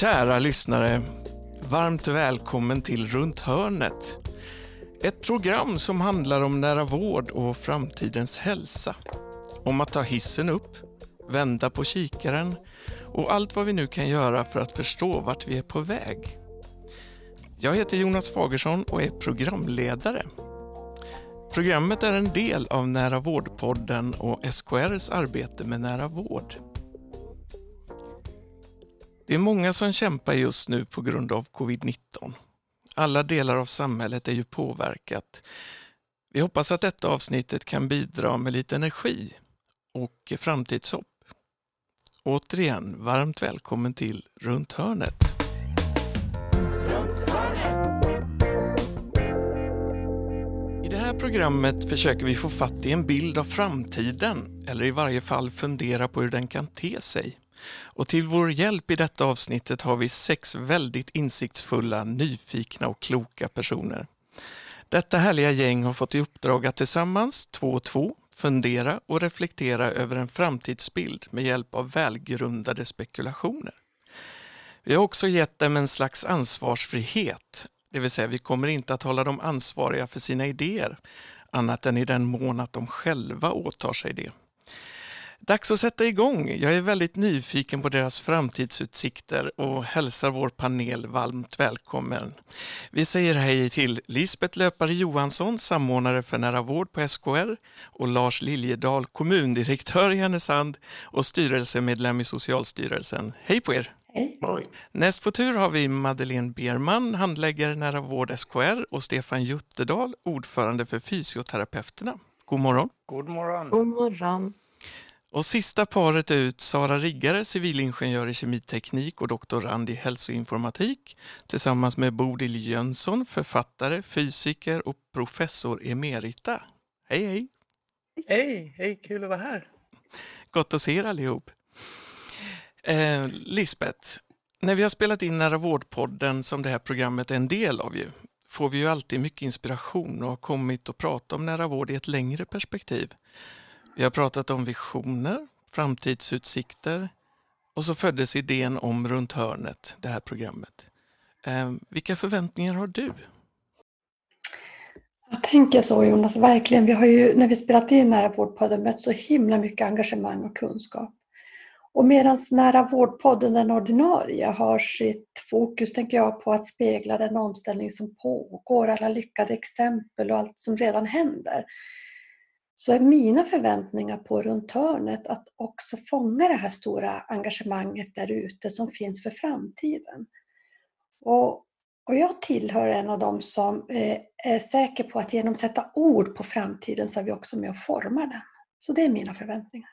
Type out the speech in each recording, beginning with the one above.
Kära lyssnare, varmt välkommen till Runt hörnet. Ett program som handlar om nära vård och framtidens hälsa. Om att ta hissen upp, vända på kikaren och allt vad vi nu kan göra för att förstå vart vi är på väg. Jag heter Jonas Fagersson och är programledare. Programmet är en del av Nära vårdpodden och SKRs arbete med nära vård. Det är många som kämpar just nu på grund av covid-19. Alla delar av samhället är ju påverkat. Vi hoppas att detta avsnittet kan bidra med lite energi och framtidshopp. Återigen, varmt välkommen till Runt hörnet. I det här programmet försöker vi få fatt i en bild av framtiden, eller i varje fall fundera på hur den kan te sig. Och till vår hjälp i detta avsnittet har vi sex väldigt insiktsfulla, nyfikna och kloka personer. Detta härliga gäng har fått i uppdrag att tillsammans, två och två, fundera och reflektera över en framtidsbild med hjälp av välgrundade spekulationer. Vi har också gett dem en slags ansvarsfrihet, det vill säga vi kommer inte att hålla dem ansvariga för sina idéer, annat än i den mån att de själva åtar sig det. Dags att sätta igång. Jag är väldigt nyfiken på deras framtidsutsikter och hälsar vår panel varmt välkommen. Vi säger hej till Lisbeth Löpare Johansson, samordnare för nära vård på SKR och Lars Liljedahl, kommundirektör i Härnösand och styrelsemedlem i Socialstyrelsen. Hej på er! Hej. Näst på tur har vi Madeleine Berman, handläggare nära vård SKR och Stefan Jutterdal, ordförande för Fysioterapeuterna. God morgon! God morgon! God morgon. Och sista paret ut, Sara Riggare, civilingenjör i kemiteknik och doktorand i hälsoinformatik tillsammans med Bodil Jönsson, författare, fysiker och professor emerita. Hej hej! Hej, hej, kul att vara här. Gott att se er allihop. Eh, Lisbeth, när vi har spelat in Nära vårdpodden som det här programmet är en del av ju, får vi ju alltid mycket inspiration och har kommit att prata om nära vård i ett längre perspektiv. Vi har pratat om visioner, framtidsutsikter och så föddes idén om Runt hörnet, det här programmet. Eh, vilka förväntningar har du? Jag tänker så Jonas, verkligen. Vi har ju när vi spelat in Nära vårdpodden mött så himla mycket engagemang och kunskap. Och medan Nära vårdpodden, den ordinarie, har sitt fokus, tänker jag, på att spegla den omställning som pågår, alla lyckade exempel och allt som redan händer, så är mina förväntningar på Runt hörnet att också fånga det här stora engagemanget där ute som finns för framtiden. Och, och jag tillhör en av dem som eh, är säker på att genom att sätta ord på framtiden så är vi också med och formar den. Så det är mina förväntningar.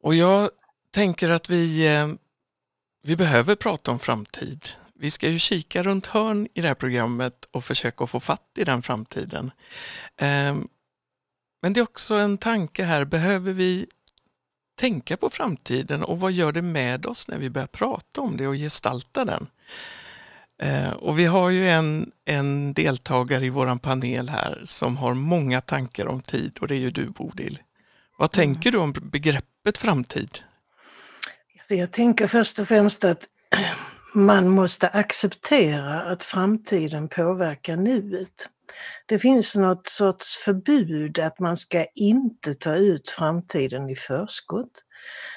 Och jag tänker att vi, eh, vi behöver prata om framtid. Vi ska ju kika runt hörn i det här programmet och försöka få fatt i den framtiden. Ehm, men det är också en tanke här, behöver vi tänka på framtiden och vad gör det med oss när vi börjar prata om det och gestalta den? Ehm, och vi har ju en, en deltagare i våran panel här som har många tankar om tid och det är ju du Bodil. Vad Mm. tänker du om begreppet framtid? Så jag tänker först och främst att man måste acceptera att framtiden påverkar nuet. Det finns något sorts förbud att man ska inte ta ut framtiden i förskott.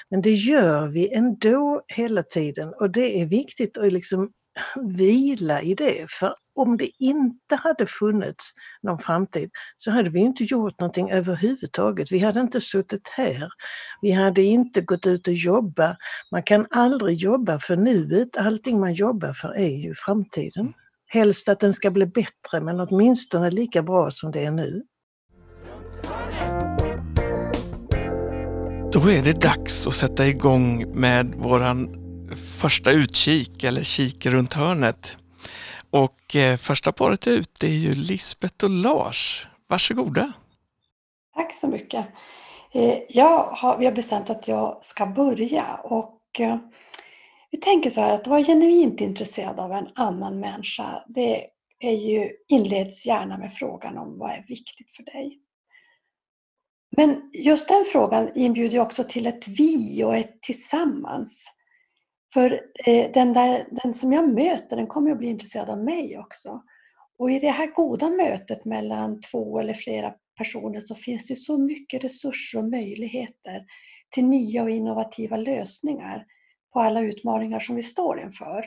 Men det gör vi ändå hela tiden och det är viktigt att liksom vila i det. För om det inte hade funnits någon framtid så hade vi inte gjort någonting överhuvudtaget. Vi hade inte suttit här. Vi hade inte gått ut och jobbat. Man kan aldrig jobba för nuet. Allting man jobbar för är ju framtiden. Helst att den ska bli bättre men åtminstone lika bra som det är nu. Då är det dags att sätta igång med våran första utkik eller kik runt hörnet. Och eh, första paret ut det är ju Lisbeth och Lars. Varsågoda. Tack så mycket. Eh, Jag har, vi har bestämt att jag ska börja och eh, vi tänker så här att vara genuint intresserad av en annan människa, det är ju, inleds gärna med frågan om vad är viktigt för dig. Men just den frågan inbjuder också till ett vi och ett tillsammans. För eh, den, där, den som jag möter, den kommer att bli intresserad av mig också. Och i det här goda mötet mellan två eller flera personer så finns det så mycket resurser och möjligheter till nya och innovativa lösningar på alla utmaningar som vi står inför.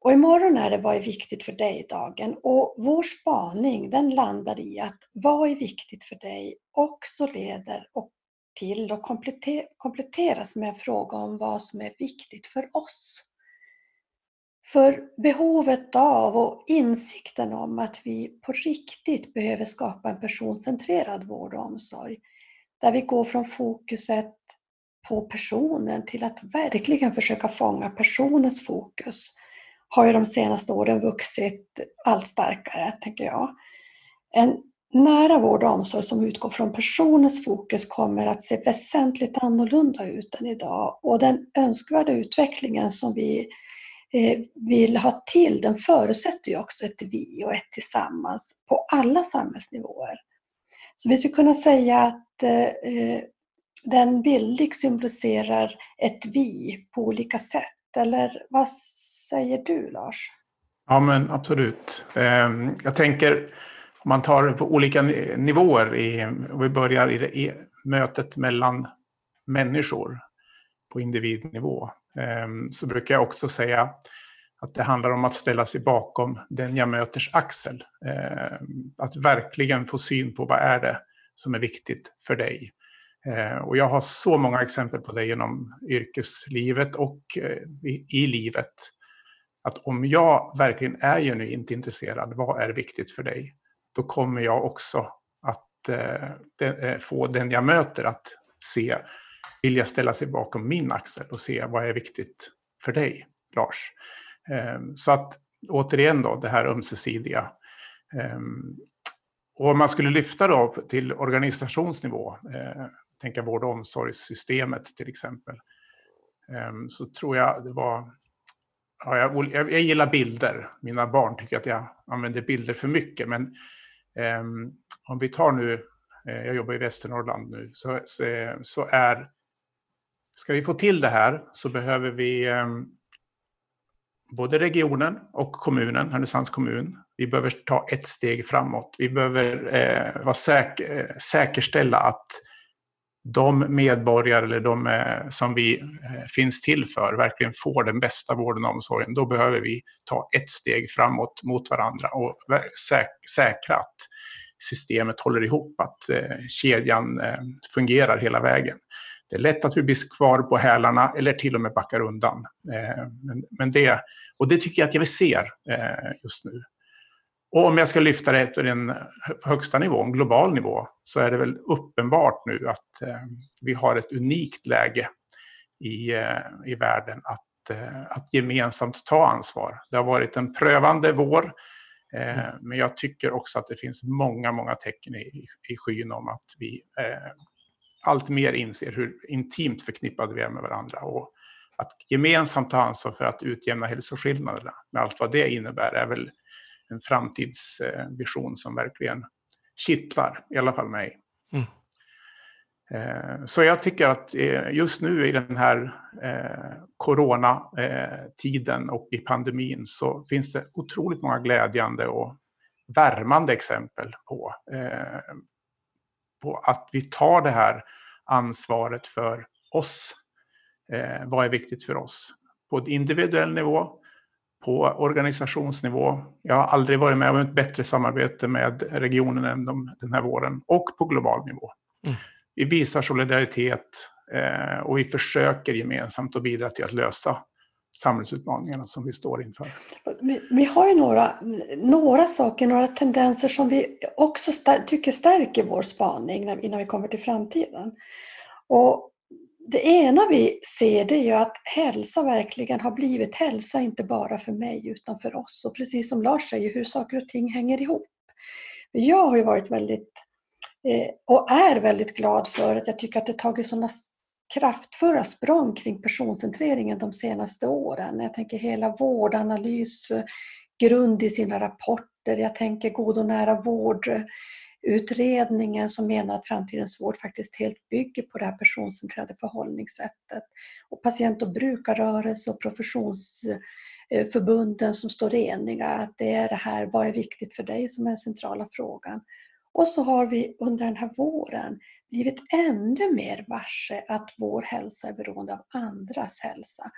Och imorgon är det Vad är viktigt för dig-dagen och vår spaning den landar i att vad är viktigt för dig också leder till och kompletteras med en fråga om vad som är viktigt för oss. För behovet av och insikten om att vi på riktigt behöver skapa en personcentrerad vård och omsorg, där vi går från fokuset på personen till att verkligen försöka fånga personens fokus, har ju de senaste åren vuxit allt starkare, tänker jag. En nära vård och omsorg som utgår från personens fokus kommer att se väsentligt annorlunda ut än idag och den önskvärda utvecklingen som vi eh, vill ha till, den förutsätter ju också ett vi och ett tillsammans på alla samhällsnivåer. Så vi skulle kunna säga att eh, den bildligt symboliserar ett vi på olika sätt. Eller vad säger du Lars? Ja men absolut. Ehm, jag tänker om man tar det på olika nivåer, i, och vi börjar i, i mötet mellan människor på individnivå. Ehm, så brukar jag också säga att det handlar om att ställa sig bakom den jag möters axel. Ehm, att verkligen få syn på vad är det som är viktigt för dig. Ehm, och jag har så många exempel på det genom yrkeslivet och eh, i livet. Att om jag verkligen är genuint intresserad, vad är viktigt för dig? Då kommer jag också att eh, eh, få den jag möter att se vilja ställa sig bakom min axel och se vad är viktigt för dig, Lars. Eh, så att återigen då, det här ömsesidiga. Eh, och om man skulle lyfta då till organisationsnivå, eh, tänka vård och omsorgssystemet till exempel, ehm, så tror jag det var Ja, jag, jag, gillar bilder. Mina barn tycker att jag använder bilder för mycket. Men Ehm, om vi tar nu, eh, jag jobbar i Västernorrland nu, så, så, är Ska vi få till det här så behöver vi ehm, både regionen och kommunen, Härnösands kommun. Vi behöver ta ett steg framåt. Vi behöver eh, vara säk eh, säkerställa att de medborgare eller de eh, som vi eh, finns till för verkligen får den bästa vården och omsorgen. Då behöver vi ta ett steg framåt mot varandra och säkra att systemet håller ihop, att eh, kedjan fungerar hela vägen. Det är lätt att vi blir kvar på hälarna eller till och med backar undan. Men, det, och det tycker jag att jag ser just nu. Och om jag ska lyfta det till den högsta nivån, global nivå, så är det väl uppenbart nu att eh, vi har ett unikt läge i, i världen att, att gemensamt ta ansvar. Det har varit en prövande vår, men jag tycker också att det finns många, många tecken i, i skyn om att vi allt mer inser hur intimt förknippade vi är med varandra och att gemensamt ta ansvar för att utjämna hälsoskillnaderna med allt vad det innebär är väl en framtidsvision som verkligen kittlar, i alla fall mig. Mm. Eh, så jag tycker att eh, just nu i den här eh, coronatiden och i pandemin så finns det otroligt många glädjande och värmande exempel på på att vi tar det här ansvaret för oss. Vad är viktigt för oss? På individuell nivå, på organisationsnivå. Jag har aldrig varit med om ett bättre samarbete med regionen än de, den här våren. Och på global nivå. Mm. Vi visar solidaritet eh, och vi försöker gemensamt att bidra till att lösa samhällsutmaningarna som vi står inför. Vi, vi har ju några, några saker, några tendenser som vi också stär, tycker stärker vår spaning när, innan vi kommer till framtiden. Och det ena vi ser det är ju att hälsa verkligen har blivit hälsa, inte bara för mig utan för oss. Och precis som Lars säger, hur saker och ting hänger ihop. Jag har ju varit väldigt eh, och är väldigt glad för att jag tycker att det tagit sådana kraftfulla språng kring personcentreringen de senaste åren. Jag tänker hela vårdanalys, eh, grund i sina rapporter, jag tänker god och nära vård utredningen som menar att framtidens vård faktiskt helt bygger på det här personcentrerade förhållningssättet. Och patient och brukarrörelse och professionsförbunden som står eniga att det är det här, vad är viktigt för dig som är den centrala frågan. Och så har vi under den här våren blivit ännu mer varse att vår hälsa är beroende av andras hälsa.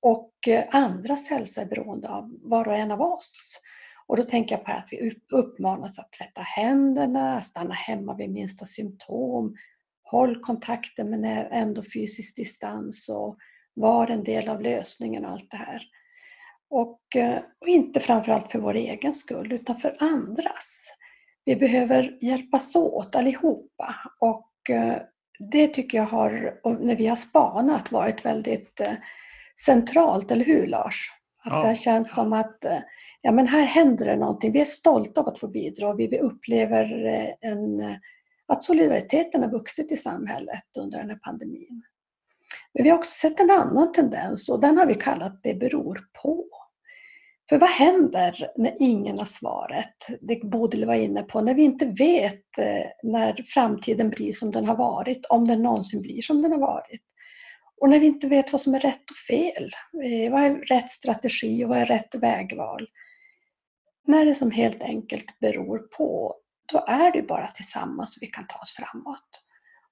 Och eh, andras hälsa är beroende av var och en av oss. Och då tänker jag på att vi uppmanas att tvätta händerna, stanna hemma vid minsta symptom, håll kontakten men ändå fysisk distans och var en del av lösningen och allt det här. Och, och inte framförallt för vår egen skull utan för andras. Vi behöver hjälpas åt allihopa och det tycker jag har, när vi har spanat, varit väldigt centralt, eller hur Lars? Att ja, det känns ja. som att ja, men här händer det någonting. Vi är stolta av att få bidra. Vi upplever eh, en, eh, att solidariteten har vuxit i samhället under den här pandemin. Men vi har också sett en annan tendens och den har vi kallat det beror på. För vad händer när ingen har svaret? Det Bodil var inne på, när vi inte vet eh, när framtiden blir som den har varit, om den någonsin blir som den har varit. Och när vi inte vet vad som är rätt och fel. Vad är rätt strategi och vad är rätt vägval? När det som helt enkelt beror på, då är det bara tillsammans vi kan ta oss framåt.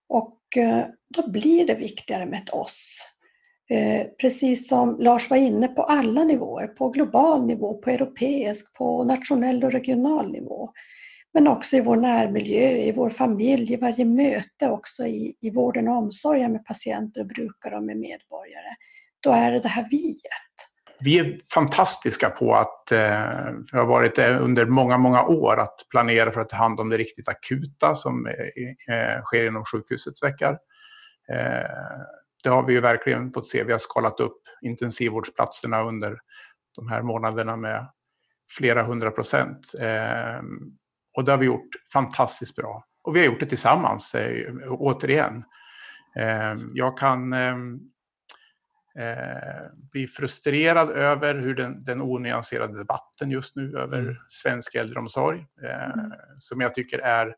Och eh, då blir det viktigare med ett oss eh, precis som Lars var inne på alla nivåer, på global nivå, på europeisk, på nationell och regional nivå. Men också i vår närmiljö, i vår familj, i varje möte också i, i vården och omsorgen med patienter och brukare och med medborgare. Då är det det här viet. Vi är fantastiska på att, eh, vi har varit det under många, många år, att planera för att ta hand om det riktigt akuta som eh, eh sker inom sjukhusets veckor. Eh, det har vi ju verkligen fått se. Vi har skalat upp intensivvårdsplatserna under de här månaderna med flera hundra procent. Eh, och det har vi gjort fantastiskt bra. Och vi har gjort det tillsammans, eh, återigen. Eh, jag kan eh, eh, bli frustrerad över hur den, den onyanserade debatten just nu över mm. svensk äldreomsorg, eh, mm. som jag tycker är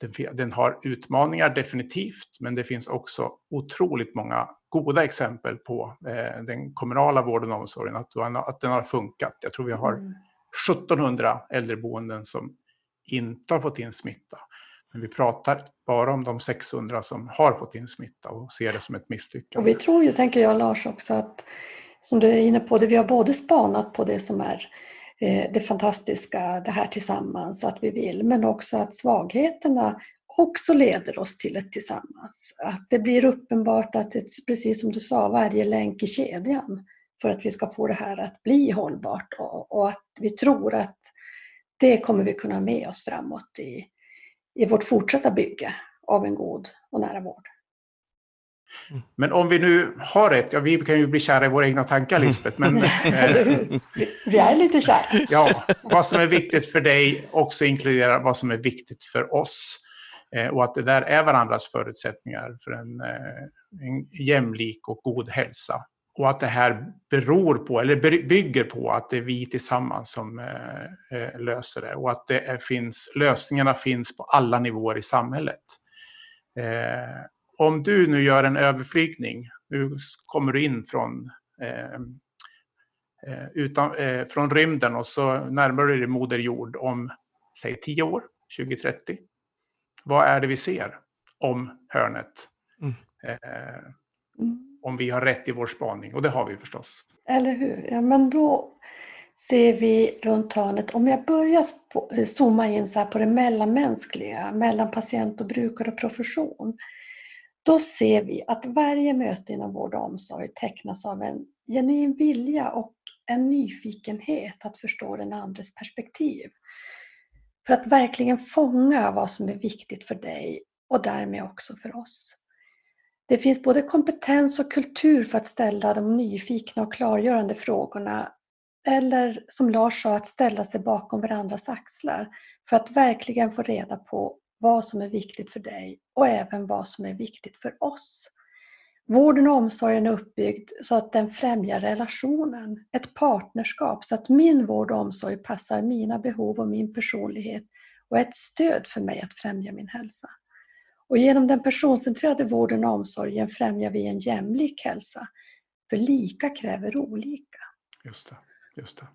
den, den, har utmaningar definitivt, men det finns också otroligt många goda exempel på eh, den kommunala vården och omsorgen, att, att den har funkat. Jag tror vi har mm. 1700 äldreboenden som inte har fått in smitta. Men vi pratar bara om de 600 som har fått in smitta och ser det som ett misslyckande. Och vi tror ju, tänker jag Lars också, att som du är inne på, det, vi har både spanat på det som är Eh, det fantastiska, det här tillsammans, att vi vill, men också att svagheterna också leder oss till ett tillsammans. Att det blir uppenbart att, det, precis som du sa, varje länk i kedjan för att vi ska få det här att bli hållbart och, och att vi tror att det kommer vi kunna ha med oss framåt i, i vårt fortsatta bygge av en god och nära vård. Men om vi nu har rätt, ja vi kan ju bli kära i våra egna tankar Lisbeth, men... Eh, vi är lite kära. ja, vad som är viktigt för dig också inkluderar vad som är viktigt för oss. Eh, och att det där är varandras förutsättningar för en, eh, en jämlik och god hälsa. Och att det här beror på, eller bygger på, att det är vi tillsammans som eh, eh, löser det. Och att det är, finns, lösningarna finns på alla nivåer i samhället. Eh, om du nu gör en överflygning, nu kommer du in från, eh, utan, från rymden och så närmar du dig Moder Jord om, säg 10 år, 2030. Vad är det vi ser om hörnet? Mm. Om vi har rätt i vår spaning, och det har vi förstås. Eller hur? Ja, men då ser vi runt hörnet, om jag börjar zooma in så på det mellanmänskliga, mellan patient och brukare och profession, då ser vi att varje möte inom vård och omsorg tecknas av en genuin vilja och en nyfikenhet att förstå den andres perspektiv. För att verkligen fånga vad som är viktigt för dig och därmed också för oss. Det finns både kompetens och kultur för att ställa de nyfikna och klargörande frågorna eller som Lars sa, att ställa sig bakom varandras axlar för att verkligen få reda på vad som är viktigt för dig och även vad som är viktigt för oss. Vården och omsorgen är uppbyggd så att den främjar relationen, ett partnerskap så att min vård och omsorg passar mina behov och min personlighet och är ett stöd för mig att främja min hälsa. Och genom den personcentrerade vården och omsorgen främjar vi en jämlik hälsa. För lika kräver olika. Just det. Just det.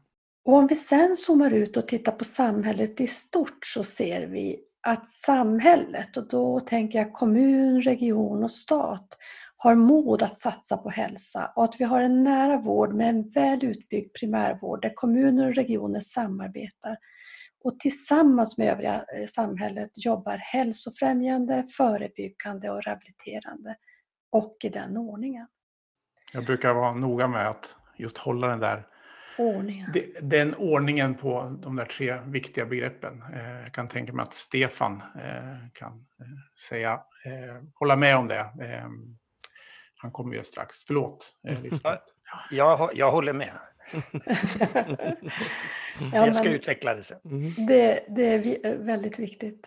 Och om vi sen zoomar ut och tittar på samhället i stort så ser vi att samhället, och då tänker jag kommun, region och stat, har mod att satsa på hälsa och att vi har en nära vård med en väl utbyggd primärvård där kommuner och regioner samarbetar och tillsammans med övriga eh, samhället jobbar hälsofrämjande, förebyggande och rehabiliterande och i den ordningen. Jag brukar vara noga med att just hålla den där ordningen. Den ordningen på de där tre viktiga begreppen. Eh, jag kan tänka mig att Stefan eh, kan säga, hålla med om det. Han kommer ju strax. Förlåt, Lisbeth. Jag, jag håller med. ja, jag ska utveckla det sen. Mm. Det, det är väldigt viktigt.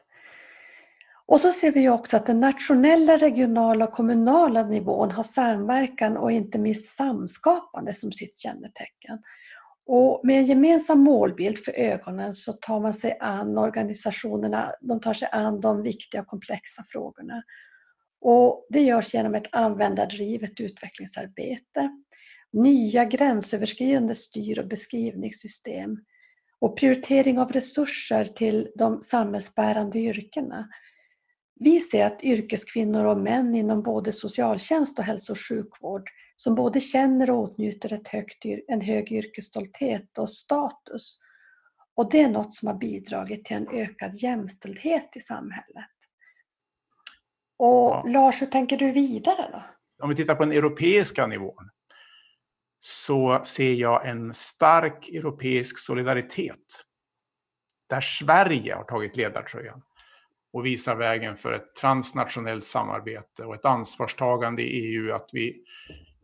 Och så ser vi också att den nationella, regionala och kommunala nivån har samverkan och inte minst samskapande som sitt kännetecken. Och med en gemensam målbild för ögonen så tar man sig an organisationerna, de tar sig an de viktiga och komplexa frågorna. Och det görs genom ett användardrivet utvecklingsarbete, nya gränsöverskridande styr och beskrivningssystem och prioritering av resurser till de samhällsbärande yrkena. Vi ser att yrkeskvinnor och män inom både socialtjänst och hälso och sjukvård som både känner och åtnjuter ett högt, en hög yrkesstolthet och status. Och det är något som har bidragit till en ökad jämställdhet i samhället. Och ja. Lars, hur tänker du vidare då? Om vi tittar på den europeiska nivån så ser jag en stark europeisk solidaritet där Sverige har tagit ledartröjan och visar vägen för ett transnationellt samarbete och ett ansvarstagande i EU att vi,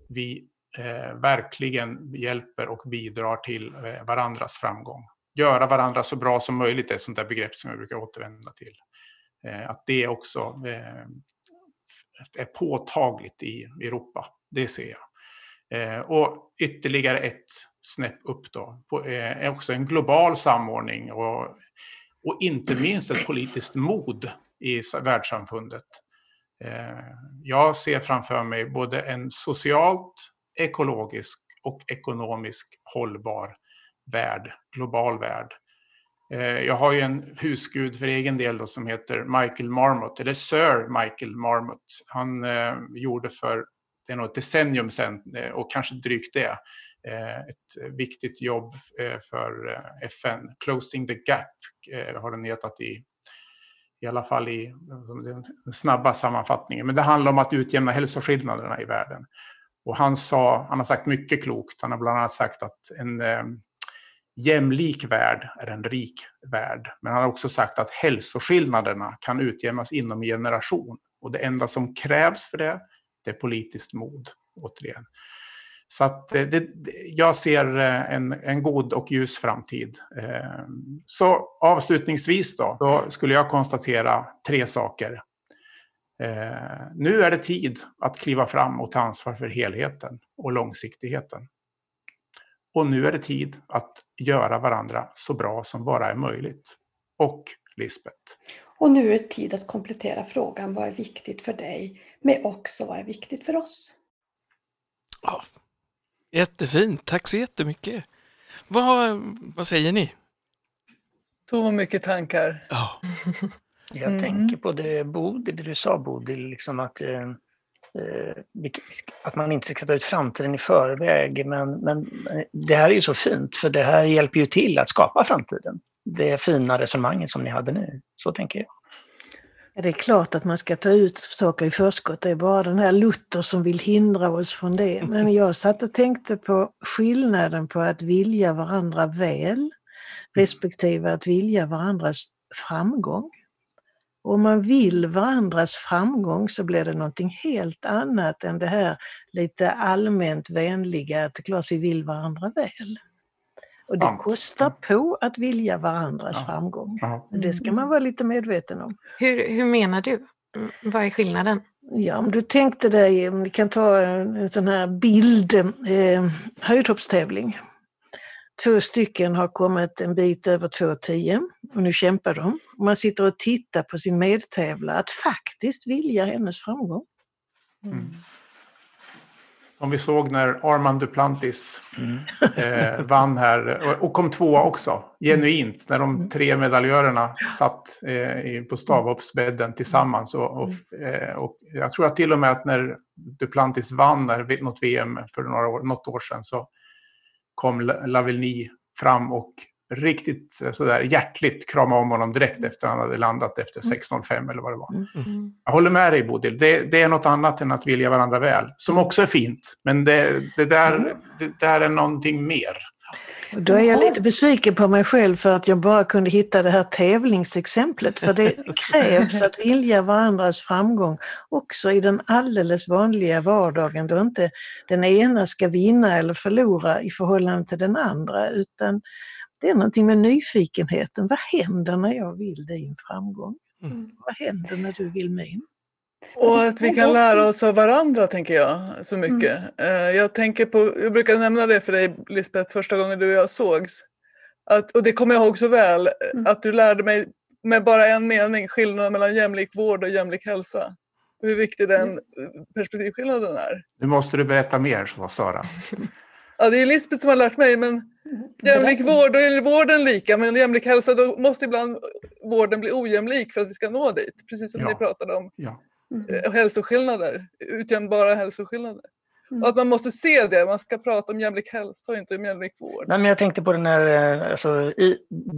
vi eh, verkligen hjälper och bidrar till eh, varandras framgång. Göra varandra så bra som möjligt är ett sånt där begrepp som jag brukar återvända till. Eh, att det också eh, är påtagligt i Europa, det ser jag. Eh, och ytterligare ett snäpp upp då är eh, också en global samordning och, och inte minst ett politiskt mod i världssamfundet. Eh, jag ser framför mig både en socialt, ekologisk och ekonomisk hållbar värld, global värld. Eh, jag har ju en husgud för egen del då, som heter Michael Marmot, eller Sir Michael Marmot. Han eh, gjorde för det är nog ett decennium sedan eh, och kanske drygt det eh, ett viktigt jobb eh, för FN. Closing the Gap har den hetat i, i alla fall i den snabba sammanfattningen. Men det handlar om att utjämna hälsoskillnaderna i världen. Och han, sa, han har sagt mycket klokt. Han har bland annat sagt att en jämlik värld är en rik värld. Men han har också sagt att hälsoskillnaderna kan utjämnas inom generation. Och det enda som krävs för det, det är politiskt mod, återigen. Så att eh, det, jag ser eh, en, en god och ljus framtid. Eh, så avslutningsvis då, då skulle jag konstatera tre saker. Nu är det tid att kliva fram och ta ansvar för helheten och långsiktigheten. Och nu är det tid att göra varandra så bra som bara är möjligt. Och Lisbeth. Och nu är det tid att komplettera frågan vad är viktigt för dig med också vad är viktigt för oss. Ja, jättefint, tack så jättemycket. Vad, vad säger ni? Så mycket tankar. Ja. Jag mm. tänker på det, Bodil, det du sa Bodil, liksom att eh, Eh, att man inte ska ta ut framtiden i förväg. Men, men det här är ju så fint, för det här hjälper ju till att skapa framtiden. Det fina resonemanget som ni hade nu. Så tänker jag. Det är klart att man ska ta ut saker i förskott. Det är bara den här Luther som vill hindra oss från det. Men jag satt och tänkte på skillnaden på att vilja varandra väl respektive att vilja varandras framgång. Om man vill varandras framgång så blir det någonting helt annat än det här lite allmänt vänliga att det är klart vi vill varandra väl. Och det kostar på att vilja varandras ja. framgång. Ja. Det ska man vara lite medveten om. Hur, hur menar du? Mm, vad är skillnaden? Ja, om du tänkte dig, vi kan ta en sån här bild, eh, höjdhoppstävling. Två stycken har kommit en bit över 2,10 och nu kämpar de. Man sitter och tittar på sin medtävlare att faktiskt vilja hennes framgång. Mm. Som vi såg när Armand Duplantis mm. eh, vann här och kom tvåa också, genuint, när de tre medaljörerna satt eh, på stavhoppsbädden tillsammans. Och, och, eh, och, jag tror att till och med att när Duplantis vann när, något VM för några år, något år sedan så kom Lavigny fram och riktigt sådär hjärtligt krama om honom direkt efter han hade landat efter 6.05 mm. eller vad det var. Mm. mm. Jag håller med dig Bodil, det, det, är något annat än att vilja varandra väl, som också är fint. Men det, det, där, mm. det där är någonting mer. Då är jag lite besviken på mig själv för att jag bara kunde hitta det här tävlingsexemplet. För det krävs att vilja varandras framgång också i den alldeles vanliga vardagen då inte den ena ska vinna eller förlora i förhållande till den andra utan det är någonting med nyfikenheten. Vad händer när jag vill din framgång? Mm. Vad händer när du vill min? Och att vi kan lära oss av varandra tänker jag så mycket. Mm. Jag tänker på, jag brukar nämna det för dig Lisbeth första gången du och jag sågs. Att, och det kommer jag ihåg så väl, mm. att du lärde mig med bara en mening skillnaden mellan jämlik vård och jämlik hälsa. Hur viktig den perspektivskillnaden är. Nu måste du berätta mer, sa Sara. Ja, det är Lisbeth som har lärt mig, men mm. Jämlik vård, då är vården lika, men jämlik hälsa, då måste ibland vården bli ojämlik för att vi ska nå dit. Precis som ja. ni pratade om. Ja. Mm. Hälsoskillnader, utjämnbara hälsoskillnader. Mm. Att man måste se det, man ska prata om jämlik hälsa och inte om jämlik vård. Nej, men jag tänkte på den här eh, alltså,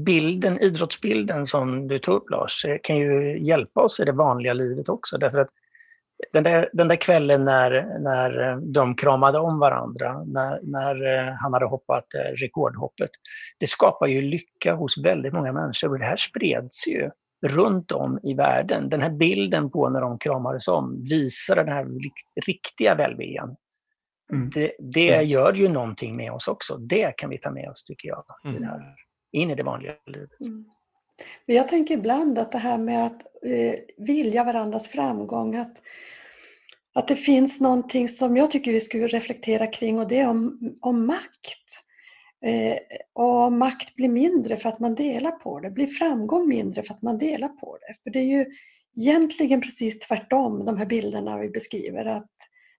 bilden, idrottsbilden som du tog upp Lars, eh, kan ju hjälpa oss i det vanliga livet också. Därför att den där, den där kvällen när, när de kramade om varandra, när, när eh, han hade hoppat eh, rekordhoppet, det skapar ju lycka hos väldigt många människor och det här spreds ju runt om i världen. Den här bilden på när de kramades om visar den här riktiga välviljan. Mm. Det, det mm. gör ju någonting med oss också. Det kan vi ta med oss, tycker jag, mm. i här, in i det vanliga livet. Mm. Jag tänker ibland att det här med att eh, vilja varandras framgång, att, att det finns någonting som jag tycker vi skulle reflektera kring och det är om, om makt. Eh, och makt blir mindre för att man delar på det, blir framgång mindre för att man delar på det. För det är ju egentligen precis tvärtom, de här bilderna vi beskriver, att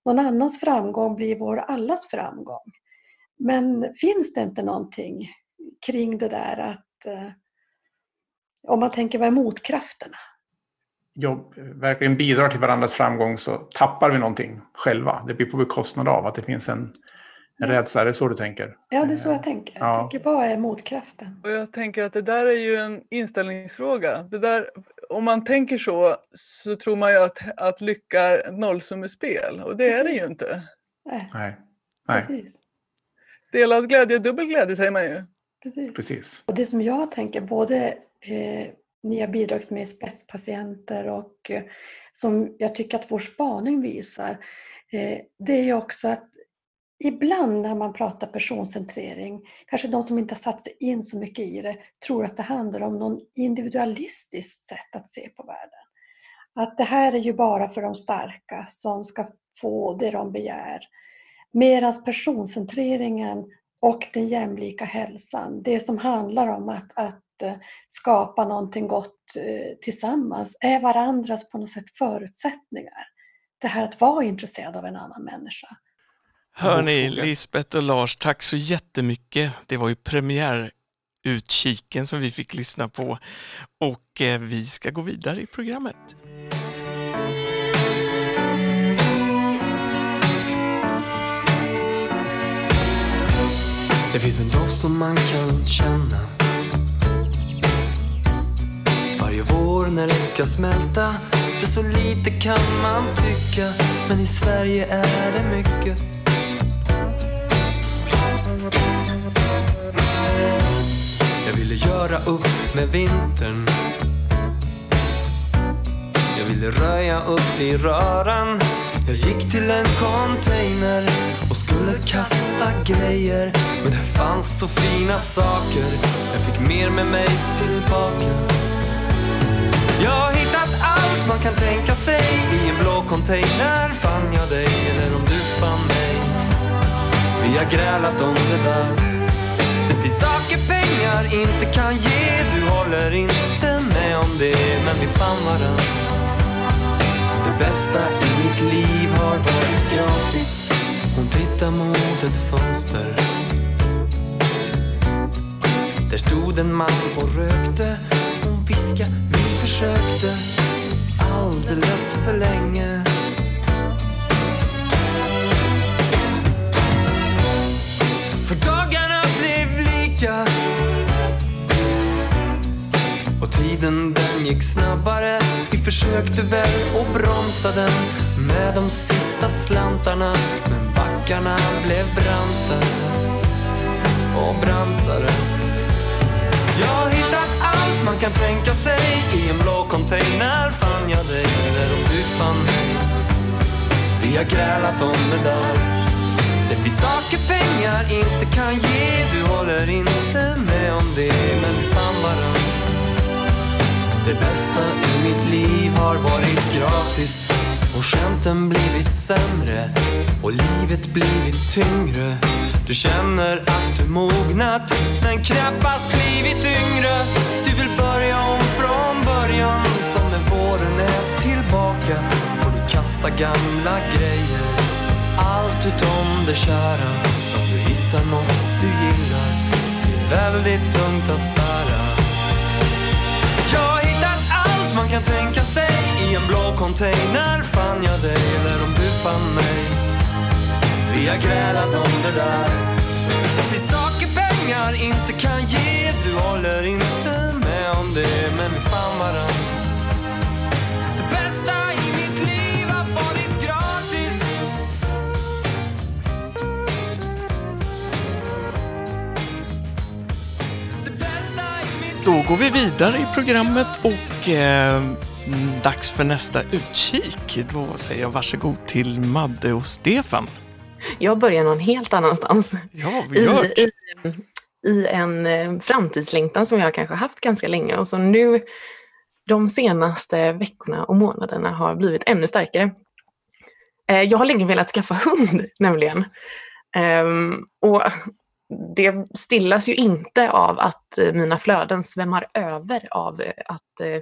någon annans framgång blir vår allas framgång. Men finns det inte någonting kring det där att eh, om man tänker vad är motkrafterna? Jobb, verkligen bidrar till varandras framgång så tappar vi någonting själva. Det blir på bekostnad av att det finns en, en rädsla. Är det så du tänker? Ja, det är så jag tänker. Jag ja. tänker vad är motkraften? Och jag tänker att det där är ju en inställningsfråga. Det där, om man tänker så så tror man ju att, att lycka är nollsummespel och det Precis. är det ju inte. Nej. Nej. Precis. Delad glädje, dubbel glädje säger man ju. Precis. Precis. Och det som jag tänker, både eh, ni har bidragit med spetspatienter och eh, som jag tycker att vår spaning visar, eh, det är ju också att ibland när man pratar personcentrering, kanske de som inte har satt sig in så mycket i det, tror att det handlar om någon individualistiskt sätt att se på världen. Att det här är ju bara för de starka som ska få det de begär. Medan personcentreringen och den jämlika hälsan, det som handlar om att, att skapa någonting gott eh, tillsammans är varandras på något sätt förutsättningar. Det här att vara intresserad av en annan människa. Hörni, Lisbeth och Lars, tack så jättemycket. Det var ju premiärutkiken som vi fick lyssna på och eh, vi ska gå vidare i programmet. Det finns en doft som man kan känna vår när det ska smälta. Det är så lite kan man tycka Men i Sverige är det mycket. Jag ville göra upp med vintern. Jag ville röja upp i röran. Jag gick till en container och skulle kasta grejer. Men det fanns så fina saker. Jag fick mer med mig tillbaka jag har hittat allt man kan tänka sig. I en blå container fann jag dig Eller om du fann mig. Vi har grälat om det där. Det finns saker pengar inte kan ge. Du håller inte med om det men vi fann varann. Det bästa i mitt liv har varit gratis. Hon tittar mot ett fönster. Där stod en man och rökte fiska. vi försökte alldeles för länge. För dagarna blev lika. Och tiden den gick snabbare. Vi försökte väl och bromsa den Med de sista slantarna. Men backarna blev brantare Och brantare. Jag man kan tänka sig. I en blå container fann jag dig Eller om du fann mig Vi har grälat om det där. Det finns saker pengar inte kan ge. Du håller inte med om det Men vi fann varann Det bästa i mitt liv har varit gratis. Och skämten blivit sämre. Och livet blivit tyngre. Du känner att du mognat Men knappast blivit yngre. Du vill börja om från början Som när våren är tillbaka. Får du kasta gamla grejer allt utom det kära. Om du hittar något du gillar Det är väldigt tungt att bära. Jag har hittat allt man kan tänka sig. I en blå container fann jag dig Eller om du fann mig. Vi har grälat om det där. Det finns saker pengar inte kan ge. Du håller inte med om det Men vi fann varann. Det bästa i mitt liv har varit gratis. Det bästa i mitt Då går vi vidare i programmet och eh, dags för nästa utkik. Då säger jag varsågod till Madde och Stefan. Jag börjar någon helt annanstans. Ja, vi gör I, i, I en eh, framtidslängtan som jag kanske haft ganska länge och som nu de senaste veckorna och månaderna har blivit ännu starkare. Eh, Jag har länge velat skaffa hund nämligen. Ehm, Och det stillas ju inte av att eh, mina flöden svämmar över av eh, att eh,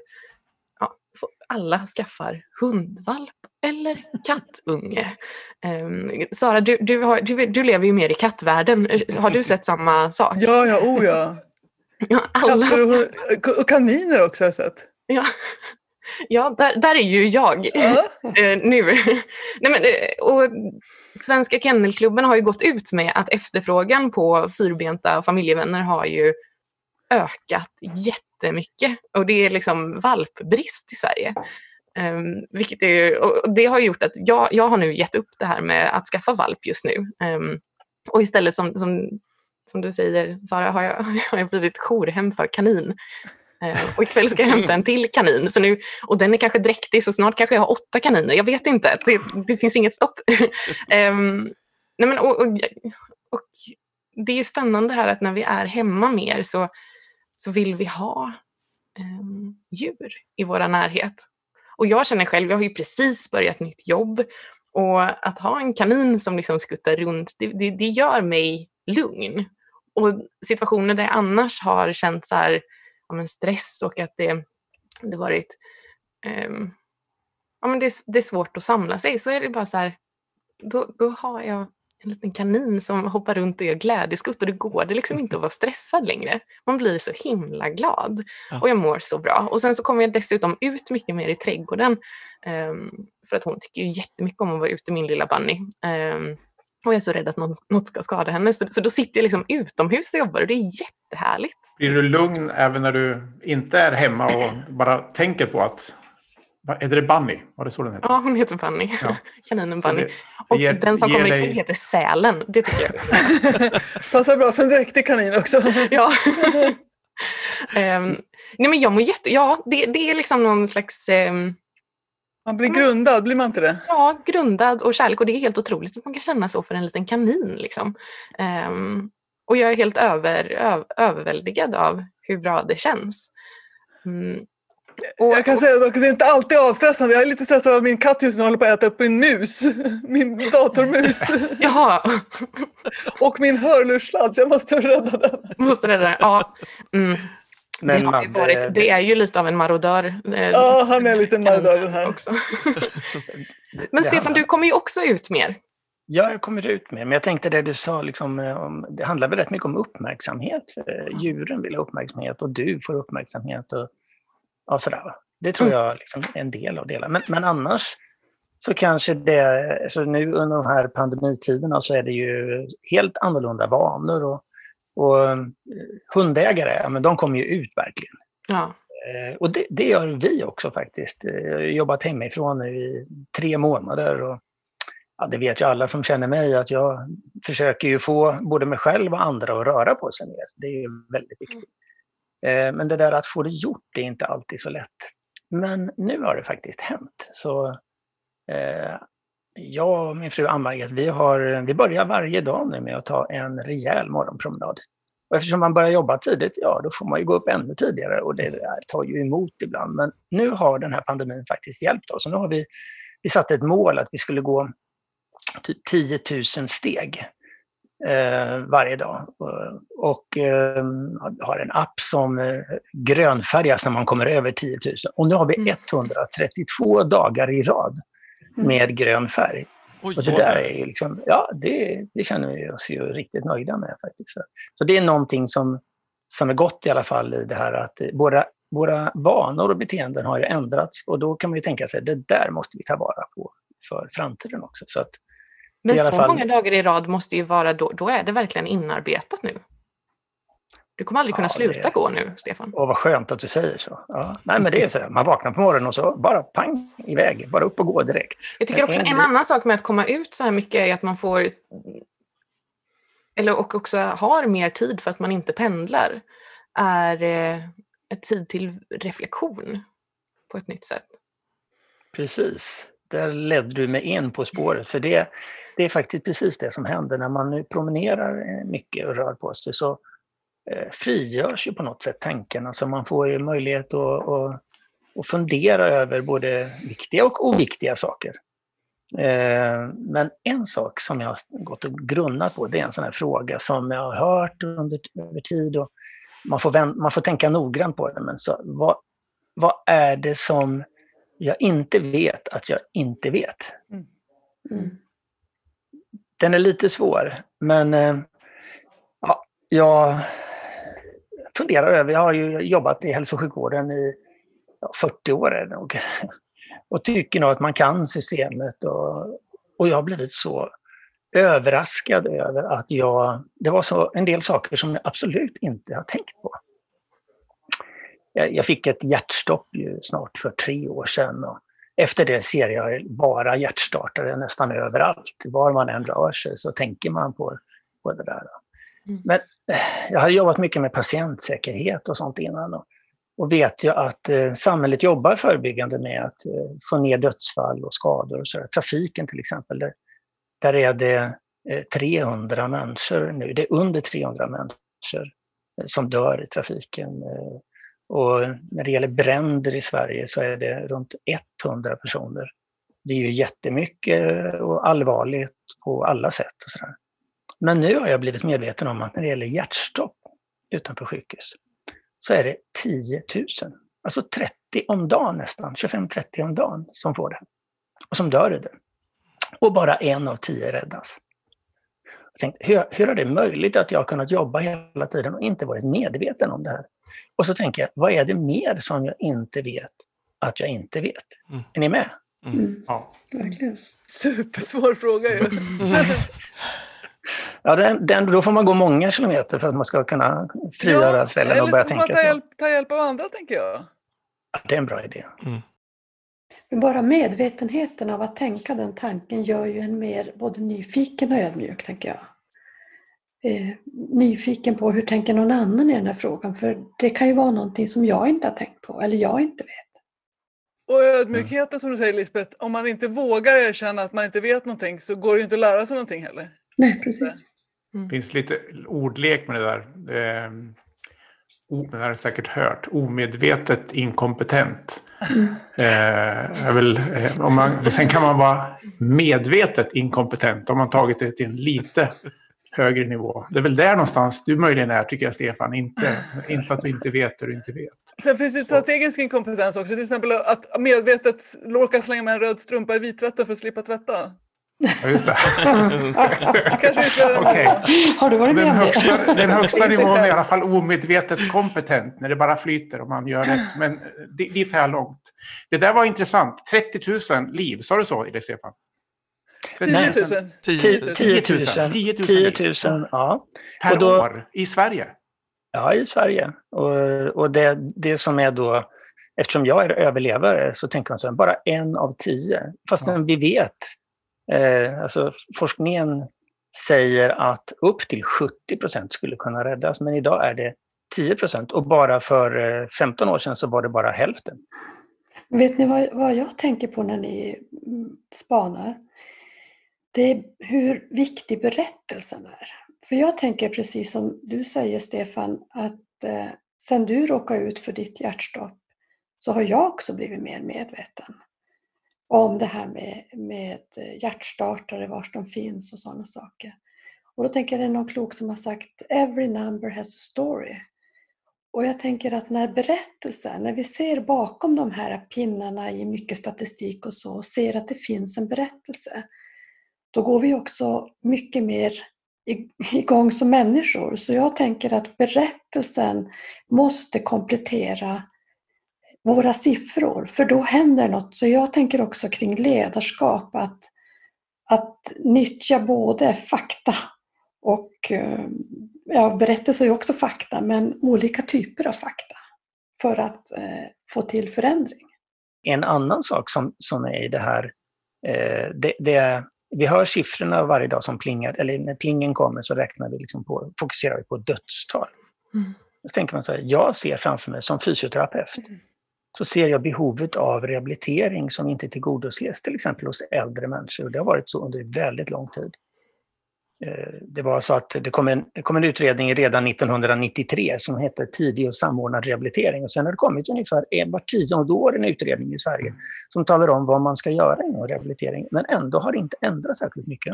alla skaffar hundvalp eller kattunge. Ehm, Sara, du, du, har, du, du lever ju mer i kattvärlden. Har du sett samma sak? Ja, ja, oh ja. Ja, alla, Katter och, och kaniner också har jag sett. ja, ja där, där är ju jag. Ja. eh, nu. Nej, men, eh, och Svenska Kennelklubben har ju gått ut med att efterfrågan på fyrbenta familjevänner har ju ökat jättemycket. Och det är liksom valpbrist i Sverige. Um, vilket är, och det har gjort att jag, jag har nu gett upp det här med att skaffa valp just nu. Um, och istället som, som, som du säger Sara, har jag, har jag blivit jourhem för kanin. Uh, och ikväll ska jag hämta en till kanin. Så nu, och den är kanske dräktig så snart kanske jag har åtta kaniner. Jag vet inte, det, det finns inget stopp. um, nej men, och, och, och det är spännande här att när vi är hemma mer så, så vill vi ha eh, djur i vår närhet. Och jag känner själv, jag har ju precis börjat nytt jobb och att ha en kanin som liksom skuttar runt, det, det, det gör mig lugn. Och situationer där jag annars har känt så här, ja, men stress och att det, det varit eh, ja, men det, är- det är svårt att samla sig så är det bara så här, då, då har jag en liten kanin som hoppar runt och gör glädjeskutt och det går det liksom inte att vara stressad längre. Man blir så himla glad Ja. och jag mår så bra. Och sen så kommer jag dessutom ut mycket mer i trädgården ehm, för att hon tycker ju jättemycket om att vara ute, min lilla Bunny. Ehm, och jag är så rädd att någon, något ska skada henne. Så, så då sitter jag liksom utomhus och jobbar och det är jättehärligt. Blir du lugn även när du inte är hemma och bara tänker på att... Är det Bunny? Var det så den heter? Ja, hon heter Bunny. Ja. Kaninen Bunny. det- och ger- den som kommer dig- ikväll heter Sälen. Det tycker jag. Passar bra för en dräktig kanin också. ja. Ehm, nej men jag mår jätte... Ja, det, det är liksom någon slags ehm, Man blir grundad, blir man inte det? ja, grundad och kärlek. Och det är helt otroligt att man kan känna så för en liten kanin. Liksom. Ehm, och jag är helt över, öv, överväldigad av hur bra det känns. Mm. Och, Jag kan säga dock att det är inte alltid avstressande. Jag är lite stressad av min katt just nu håller på att äta upp min mus. Min datormus. jaha, Och min hörlurssladd, jag måste rädda den. måste det där. Ja. Mm. Men det, har Madde, varit, det är ju lite av en marodör. eh, Ja, han är lite marodör den här. Också. Men Stefan, du kommer ju också ut mer. Ja, jag kommer ut med. Men jag tänkte det du sa, liksom, eh, om, det handlar väl rätt mycket om uppmärksamhet. Eh, Djuren vill ha uppmärksamhet och du får uppmärksamhet. Och, ja, sådär. Det tror Mm. jag liksom, är en del av det hela. Men, men annars så kanske det, så nu under de här pandemitiderna så är det ju helt annorlunda vanor. Och, och eh, hundägare, men de kommer ju ut verkligen. Ja. Eh, Och det, det gör vi också faktiskt. Eh, Jag har jobbat hemifrån nu i tre månader. Och, ja, det vet ju alla som känner mig att jag försöker ju få både mig själv och andra att röra på sig mer. Det är ju väldigt viktigt. Eh, men det där att få det gjort är inte alltid så lätt. Men nu har det faktiskt hänt. Så eh, jag och min fru Ann-Margret, vi, har- vi börjar varje dag nu med att ta en rejäl morgonpromenad. Och eftersom man börjar jobba tidigt, ja då får man ju gå upp ännu tidigare och det där tar ju emot ibland. Men nu har den här pandemin faktiskt hjälpt oss. Och nu har vi, vi satt ett mål att vi skulle gå typ 10 000 steg varje dag. Och, eh, har en app som eh, grönfärgas när man kommer över 10 000. Och nu har vi Mm. 132 dagar i rad Mm. med grön färg. Oj, Och det där är ju liksom, ja, det, det känner vi oss ju riktigt nöjda med faktiskt. Så- Så det är någonting som, som är gott i alla fall i det här att eh, våra, våra vanor och beteenden har ju ändrats och då kan man ju tänka sig det där måste vi ta vara på för framtiden också. Så att, Men så fall- många dagar i rad måste ju vara, då, då är det verkligen inarbetat nu. Du kommer aldrig kunna Ja, sluta det- gå nu, Stefan. och vad skönt att du säger så. Ja. Nej men det är så, man vaknar på morgonen och så bara pang iväg, bara upp och gå direkt. Jag tycker också En- annan sak med att komma ut så här mycket är att man får eller och också har mer tid för att man inte pendlar är eh, tid till reflektion på ett nytt sätt. Precis, där ledde du mig in på spåret. För det, det är faktiskt precis det som händer när man nu promenerar eh, mycket och rör på sig. Så eh, frigörs ju på något sätt tankarna så man får ju möjlighet att, att, att fundera över både viktiga och oviktiga saker. Eh, men en sak som jag har gått och grunnat på, det är en sån här fråga som jag har hört under, över tid. Och man, får vänt, man får tänka noggrant på det. Men så, vad, vad är det som jag inte vet att jag inte vet? Mm. Den är lite svår, men eh, ja, jag funderar över, jag har ju jobbat i hälso och sjukvården i ja, 40 år är nog. Och tycker nog att man kan systemet och, och jag har blivit så överraskad över att jag, det var så en del saker som jag absolut inte har tänkt på. Jag, fick ett hjärtstopp ju snart för tre år sedan och efter det ser jag bara hjärtstartare nästan överallt. Var man än rör sig så tänker man på, på det där. Mm. Men eh, jag hade jobbat mycket med patientsäkerhet och sånt innan. Och, och vet ju att eh, samhället jobbar förebyggande med att eh, få ner dödsfall och skador. Och så där. Trafiken till exempel, där, där är det eh, 300 människor nu. Det är under 300 människor eh, som dör i trafiken. Och när det gäller bränder i Sverige så är det runt 100 personer. Det är ju jättemycket och allvarligt på alla sätt. Och sådär. Men nu har jag blivit medveten om att när det gäller hjärtstopp utanför sjukhus så är det 10 000. Alltså 30 om dagen nästan, 25-30 om dagen som får det. Och som dör i det. Och bara en av tio räddas. Jag tänkte, hur, hur är det möjligt att jag har kunnat jobba hela tiden och inte varit medveten om det här? Och så tänker jag, vad är det mer som jag inte vet att jag inte vet? Mm. Är ni med? Mm. Ja. Verkligen. Supersvår fråga ju. Ja, den, den, då får man gå många kilometer för att man ska kunna frigöra cellen och börja eller så får man tänka ta så. hjälp, ta hjälp av andra tänker jag. Ja, det är en bra idé. Men bara medvetenheten av att tänka den tanken gör ju en mer både nyfiken och ödmjuk, tänker jag. Eh, nyfiken på hur tänker någon annan i den här frågan? För det kan ju vara någonting som jag inte har tänkt på eller jag inte vet. Och ödmjukheten som du säger Lisbeth, om man inte vågar erkänna att man inte vet någonting så går det ju inte att lära sig någonting heller. Nej, precis. Det finns lite ordlek med det där. Det har du säkert hört, omedvetet inkompetent. Mm. Eh, väl, eh, om man, sen kan man vara medvetet inkompetent om man tagit det till en lite högre nivå. Det är väl där någonstans du möjligen är, tycker jag Stefan. Inte, inte att du inte vet det du inte vet. Sen finns det strategisk inkompetens också. Till exempel att medvetet låka slänga med en röd strumpa i vittvätten för att slippa tvätta. Ja, just det. okay. Har du varit med den högsta, den högsta nivån är i alla fall omedvetet kompetent, när det bara flyter och man gör rätt. Men dit är jag långt. Det där var intressant. 30 000 liv, sa du så, Stefan? 10 000. 10 000. 10 000. 10 000, ja. Per då, år i Sverige? Ja, i Sverige. Och, och det, det som är då, eftersom jag är överlevare så tänker man så här, bara en av tio. Fast ja. vi vet, eh, alltså forskningen säger att upp till 70 procent skulle kunna räddas, men idag är det 10 procent. Och bara för eh, 15 år sedan så var det bara hälften. Vet ni vad, vad jag tänker på när ni mm, spanar? det är hur viktig berättelsen är. För jag tänker precis som du säger Stefan, att eh, sen du råkade ut för ditt hjärtstopp så har jag också blivit mer medveten om det här med, med hjärtstartare, var de finns och sådana saker. Och då tänker jag det är någon klok som har sagt Every number has a story. Och jag tänker att när berättelsen, när vi ser bakom de här pinnarna i mycket statistik och så, ser att det finns en berättelse, då går vi också mycket mer igång som människor. Så jag tänker att berättelsen måste komplettera våra siffror, för då händer något. Så jag tänker också kring ledarskap, att, att nyttja både fakta och eh, ja, berättelse är också fakta, men olika typer av fakta för att eh, få till förändring. En annan sak som, som är i det här, eh, det, det, vi hör siffrorna varje dag som plingar, eller när plingen kommer så räknar vi liksom på, fokuserar vi på dödstal. Mm. Så tänker man så här, jag ser framför mig som fysioterapeut, mm. Så ser jag behovet av rehabilitering som inte tillgodoses till exempel hos äldre människor. Det har varit så under väldigt lång tid. Eh, det var så att det kom, en, det kom en utredning redan 1993 som hette Tidig och samordnad rehabilitering. Och sen har det kommit ungefär en, var tionde år en utredning i Sverige som talar om vad man ska göra inom rehabilitering. Men ändå har det inte ändrats särskilt mycket.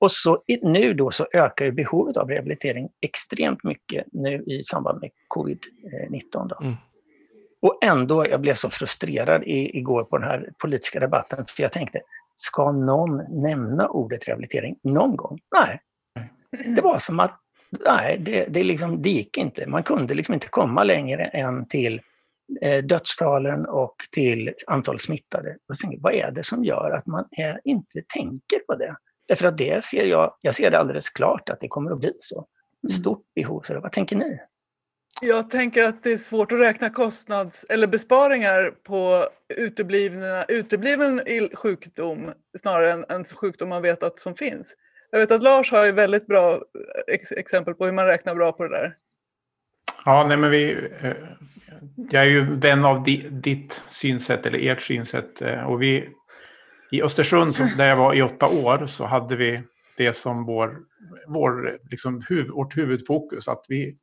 Och så nu då så ökar behovet av rehabilitering extremt mycket nu i samband med covid-19. Mm. Och ändå, jag blev så frustrerad i, igår på den här politiska debatten, för jag tänkte, Ska någon nämna ordet rehabilitering någon gång? Nej. Det var som att nej, det, det, liksom, det gick inte. Man kunde liksom inte komma längre än till eh, dödstalen och till antal smittade. Och tänkte, vad är det som gör att man är, inte tänker på det? Därför att det ser jag, jag ser det alldeles klart att det kommer att bli så. Stort behov. Så vad tänker ni? Jag tänker att det är svårt att räkna kostnads eller besparingar på uteblivna, utebliven sjukdom snarare än en sjukdom man vet att som finns. Jag vet att Lars har ju väldigt bra ex exempel på hur man räknar bra på det där. Ja, nej men vi, eh, jag är ju vän av ditt synsätt eller ert synsätt. Eh, och vi, I Östersund, där jag var i åtta år, så hade vi det som vår, vår, liksom, huv, vårt huvudfokus. Att vi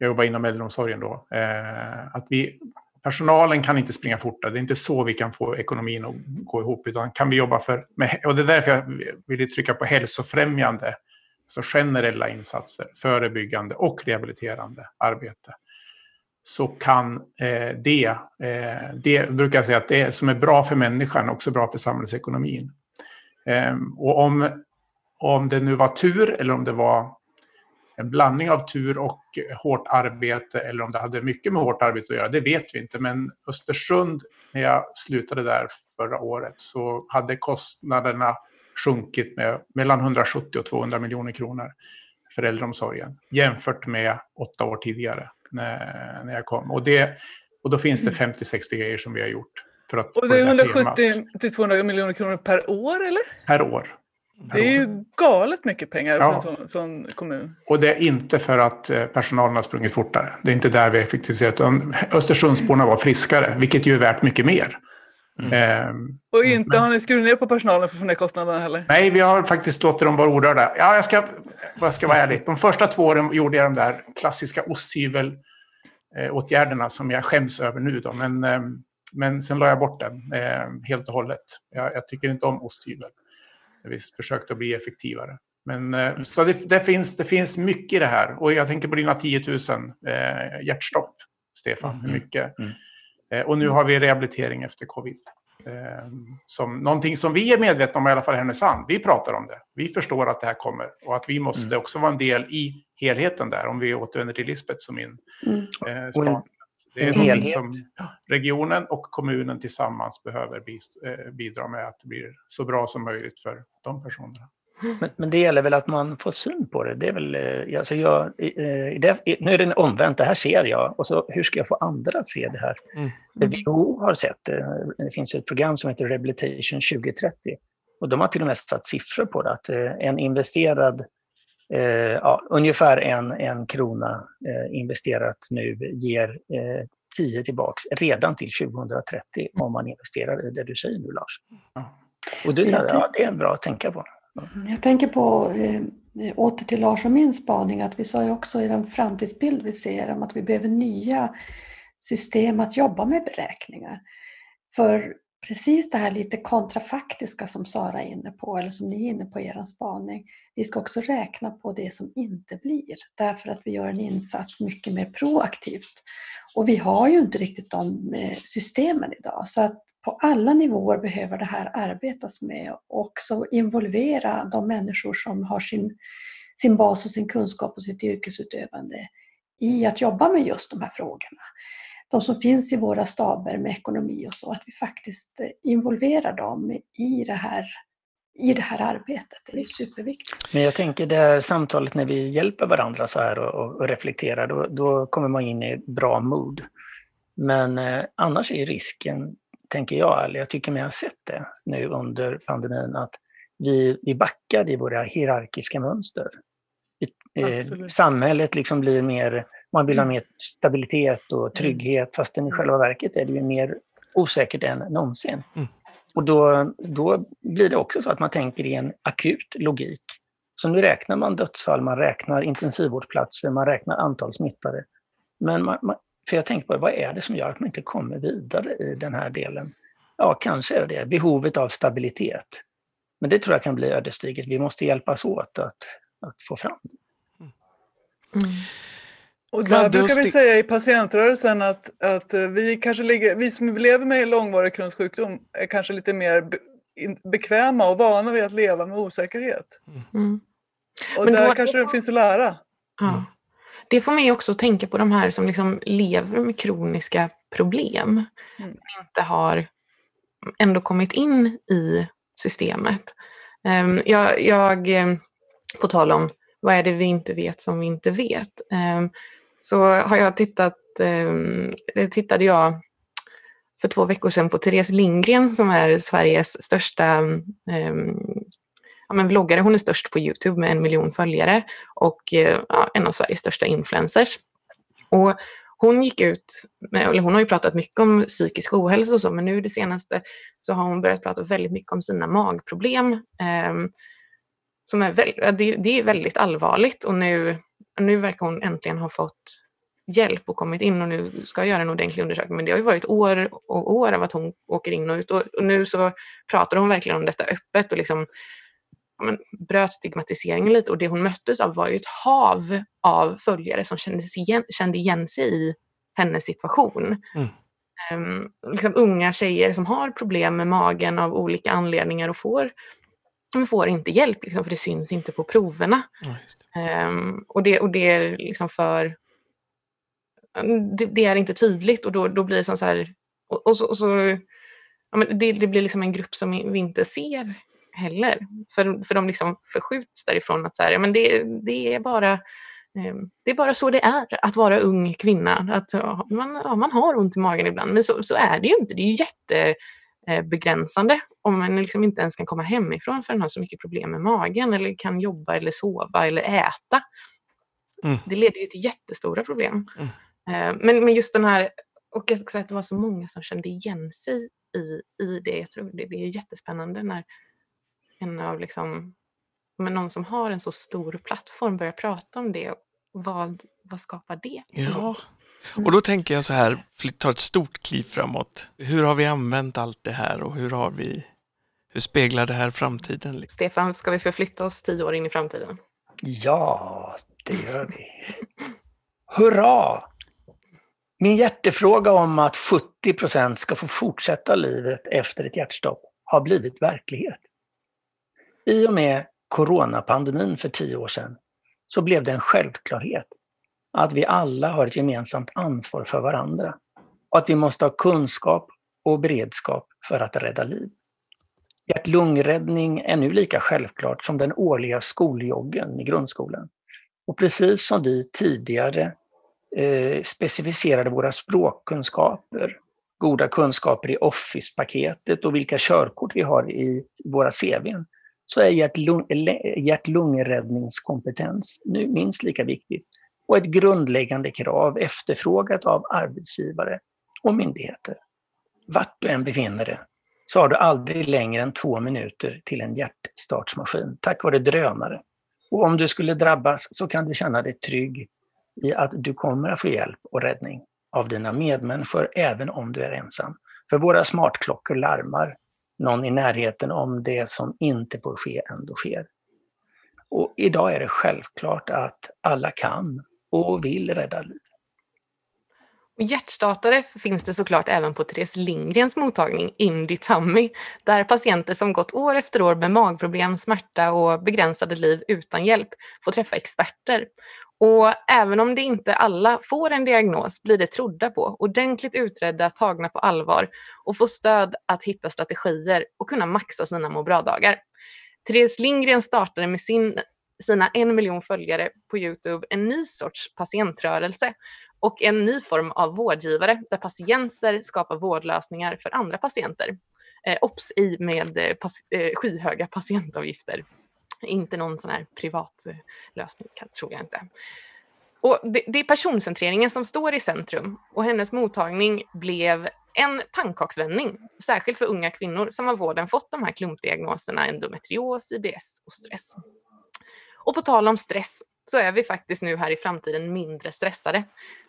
jag jobbar inom äldreomsorgen då, eh, att vi, personalen kan inte springa fortare. Det är inte så vi kan få ekonomin att gå ihop. Utan kan vi jobba för, och det är därför jag vill trycka på hälsofrämjande, så generella insatser, förebyggande och rehabiliterande arbete. Så kan eh, det, eh, det brukar jag säga att det som är bra för människan också bra för samhällsekonomin. Eh, och om, om det nu var tur eller om det var en blandning av tur och hårt arbete eller om det hade mycket med hårt arbete att göra, det vet vi inte. Men Östersund, när jag slutade där förra året, så hade kostnaderna sjunkit med mellan 170 och 200 miljoner kronor för äldreomsorgen jämfört med åtta år tidigare när, när jag kom. Och, det, och då finns det 50-60 grejer som vi har gjort. För att och det är 170 till 200 miljoner kronor per år eller? Per år. Det är ju galet mycket pengar ja. för en sån, sån, kommun. Och det är inte för att eh, personalen har sprungit fortare. Det är inte där vi har effektiviserat. Östersundsborna var friskare, vilket ju är värt mycket mer. Mm. Ehm, och inte har ni skurit ner på personalen för att få ner kostnaderna heller? Nej, vi har faktiskt låtit dem vara orörda. Ja, jag ska, jag ska vara ärlig. De första två åren gjorde jag de där klassiska osthyvelåtgärderna som jag skäms över nu. Då. Men, ehm, men sen la jag bort den ehm, helt och hållet. Jag, jag tycker inte om osthyvel. Vi försökte bli effektivare. Men, eh, så det, det, finns, det finns mycket i det här. Och jag tänker på dina 10 000 eh, hjärtstopp, Stefan. Mm. Hur mycket? Mm. Eh, och nu har vi rehabilitering efter covid. Eh, som någonting som vi är medvetna om, i alla fall i Härnösand. Vi pratar om det. Vi förstår att det här kommer och att vi måste mm. också vara en del i helheten där. Om vi återvänder till Lisbeth som min mm. eh, span. Det är helhet som regionen och kommunen tillsammans behöver eh, bidra med att det blir så bra som möjligt för de personerna. Men, men, det gäller väl att man får syn på det. det, är väl, eh, alltså jag, det, nu är det omvänt, det här ser jag. Och så, hur ska jag få andra att se det här? Mm. WHO har sett det. Det finns ett program som heter Rehabilitation 2030. Och de har till och med satt siffror på det. Att eh, en investerad, eh, ja, ungefär en, en krona eh, investerat nu ger eh, 10 tillbaks redan till 2030 om man investerar i det du säger nu Lars. Och det, ja, det är bra att tänka på. Jag tänker på, eh, åter till Lars och min spaning, att vi sa ju också i den framtidsbild vi ser om att vi behöver nya system att jobba med beräkningar. För precis det här lite kontrafaktiska som Sara är inne på, eller som ni är inne på i er spaning, vi ska också räkna på det som inte blir, därför att vi gör en insats mycket mer proaktivt. Och vi har ju inte riktigt de eh, systemen idag, så att på alla nivåer behöver det här arbetas med och också involvera de människor som har sin, sin bas och sin kunskap och sitt yrkesutövande i att jobba med just de här frågorna. De som finns i våra staber med ekonomi och så, att vi faktiskt involverar dem i det här i det här arbetet. Det är superviktigt. Men jag tänker det här samtalet när vi hjälper varandra så här och, och reflekterar, då, då, kommer man in i ett bra mood. Men eh, annars är risken tänker jag, eller jag tycker mig ha sett det nu under pandemin, att vi, vi backar i våra hierarkiska mönster. Eh, samhället liksom blir mer, man vill ha mm. mer stabilitet och mm. trygghet, fastän i själva verket är det ju mer osäkert än någonsin. Mm. Och då, då blir det också så att man tänker i en akut logik. Så nu räknar man dödsfall, man räknar intensivvårdsplatser, man räknar antal smittade. Men man, man, för jag tänkte på vad är det som gör att man inte kommer vidare i den här delen? Ja, kanske är det behovet av stabilitet. Men det tror jag kan bli ödesdigert. Vi måste hjälpas åt att, att få fram det. Mm. Och där brukar vi säga i patientrörelsen att, att vi, kanske ligger, vi som lever med långvarig Crohns sjukdom är kanske lite mer bekväma och vana vid att leva med osäkerhet. Mm. Och Men där då, kanske det finns att lära. Ja det får mig också att tänka på de här som liksom lever med kroniska problem. Mm. inte har ändå kommit in i systemet. Um, jag, jag, ehm, på tal om vad är det vi inte vet som vi inte vet, um, så har jag tittat, eh, tittade jag för två veckor sedan på Therese Lindgren som är Sveriges största ehm, ja, men vloggare. Hon är störst på Youtube med en miljon följare och eh, ja, en av Sveriges största influencers. Och hon gick ut, med, eller hon har ju pratat mycket om psykisk ohälsa och så, men nu det senaste så har hon börjat prata väldigt mycket om sina magproblem. Eh, som är det, det, är väldigt allvarligt och nu, nu verkar hon äntligen ha fått hjälp och kommit in och nu ska göra en ordentlig undersökning. Men det har ju varit år och år av att hon åker in och ut och, nu så pratar hon verkligen om detta öppet och liksom men, bröt stigmatiseringen lite och det hon möttes av var ju ett hav av följare som kände igen, kände igen sig i hennes situation. Mm. Um, liksom unga tjejer som har problem med magen av olika anledningar och får, de får inte hjälp liksom, för det syns inte på proverna. Ja, det. Um, och, det, och det är liksom för... Det, det, är inte tydligt och då, då blir det som så här... Och, och så, och så ja, men det, det, blir liksom en grupp som vi inte ser heller. För, för de liksom förskjuts därifrån att så här, ja, men det, det, är bara, eh, det är bara så det är att vara ung kvinna. Att, man, ja, man har ont i magen ibland, men så, så är det ju inte. Det är ju jättebegränsande om man liksom inte ens kan komma hemifrån för man har så mycket problem med magen eller kan jobba eller sova eller äta. Mm. Det leder ju till jättestora problem. Mm. Eh, men, men just den här Och också att det var så många som kände igen sig i, i det. Jag tror det, det är jättespännande när en av liksom, men någon som har en så stor plattform börjar prata om det. Vad, vad skapar det? Ja, och då tänker jag så här, ta ett stort kliv framåt. Hur har vi använt allt det här och hur har vi hur speglar det här framtiden? Stefan, ska vi förflytta oss tio år in i framtiden? Ja, det gör vi. Hurra! Min hjärtefråga om att 70 procent ska få fortsätta livet efter ett hjärtstopp har blivit verklighet. I och med coronapandemin för tio år sedan så blev det en självklarhet att vi alla har ett gemensamt ansvar för varandra och att vi måste ha kunskap och beredskap för att rädda liv. Hjärt-lungräddning är nu lika självklart som den årliga skoljoggen i grundskolan. Och precis som vi tidigare eh, specificerade våra språkkunskaper, goda kunskaper i Office-paketet och vilka körkort vi har i våra CVn, så är hjärt-lungräddningskompetens nu minst lika viktigt och ett grundläggande krav efterfrågat av arbetsgivare och myndigheter. Vart du än befinner dig så har du aldrig längre än två minuter till en hjärtstartsmaskin tack vare drönare. Och om du skulle drabbas så kan du känna dig trygg i att du kommer att få hjälp och räddning av dina medmänniskor även om du är ensam. För våra smartklockor larmar någon i närheten om det som inte får ske ändå sker. Och idag är det självklart att alla kan och vill rädda liv. Och hjärtstartare finns det såklart även på Therese Lindgrens mottagning Indy Tummy, där patienter som gått år efter år med magproblem, smärta och begränsade liv utan hjälp får träffa experter. Och även om det inte alla får en diagnos blir det trodda på, ordentligt utredda, tagna på allvar och får stöd att hitta strategier och kunna maxa sina må bra-dagar. Therese Lindgren startade med sin, sina en miljon följare på Youtube en ny sorts patientrörelse och en ny form av vårdgivare där patienter skapar vårdlösningar för andra patienter. Eh, OPS i med eh, pas, eh, skyhöga patientavgifter. Inte någon sån här privat eh, lösning, tror jag inte. Och det, det är personcentreringen som står i centrum och hennes mottagning blev en pannkaksvändning, särskilt för unga kvinnor som av vården fått de här klumpdiagnoserna endometrios, IBS och stress. Och på tal om stress så är vi faktiskt nu här i framtiden mindre stressade.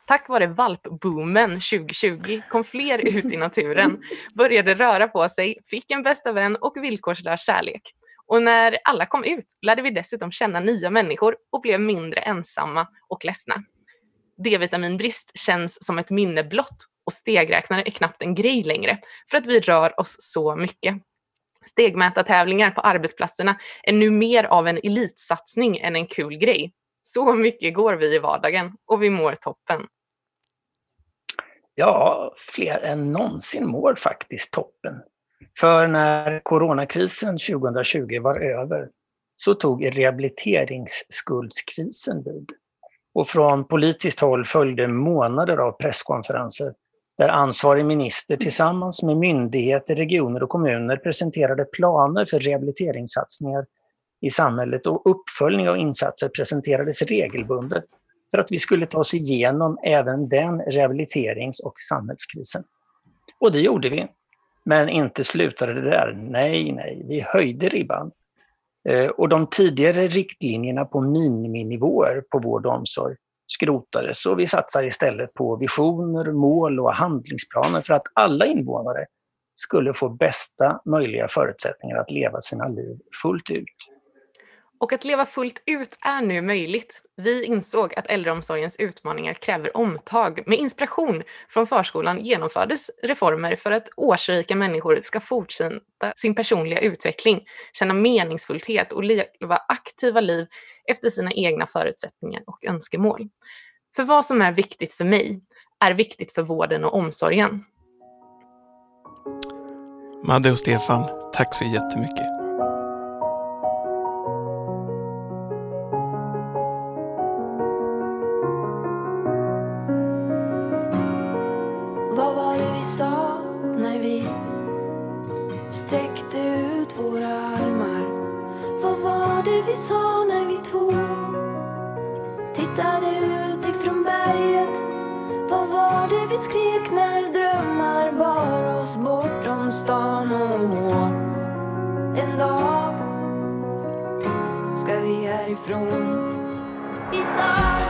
Tack vare valpboomen 2020 kom fler ut i naturen, började röra på sig, fick en bästa vän och villkorslös kärlek. Och när alla kom ut lärde vi dessutom känna nya människor och blev mindre ensamma och ledsna. D-vitaminbrist känns som ett minne blott och stegräknare är knappt en grej längre för att vi rör oss så mycket. Stegmätartävlingar på arbetsplatserna är nu mer av en elitsatsning än en kul grej. Så mycket går vi i vardagen och vi mår toppen. Ja, fler än någonsin mår faktiskt toppen. För när coronakrisen 2020 var över så tog rehabiliteringsskuldskrisen vid. Och från politiskt håll följde månader av presskonferenser där ansvarig minister tillsammans med myndigheter, regioner och kommuner presenterade planer för rehabiliteringssatsningar i samhället och uppföljning av insatser presenterades regelbundet för att vi skulle ta oss igenom även den rehabiliterings och samhällskrisen. Och det gjorde vi. Men inte slutade det där. Nej, nej, vi höjde ribban. Eh, och de tidigare riktlinjerna på miniminivåer på vård och omsorg skrotades och vi satsar istället på visioner, mål och handlingsplaner för att alla invånare skulle få bästa möjliga förutsättningar att leva sina liv fullt ut. Och att leva fullt ut är nu möjligt. Vi insåg att äldreomsorgens utmaningar kräver omtag. Med inspiration från förskolan genomfördes reformer för att årsrika människor ska fortsätta sin personliga utveckling, känna meningsfullhet och leva aktiva liv efter sina egna förutsättningar och önskemål. För vad som är viktigt för mig är viktigt för vården och omsorgen. Madde och Stefan, tack så jättemycket. Skrek när drömmar bar oss bortom stan och en dag ska vi härifrån. Vi sa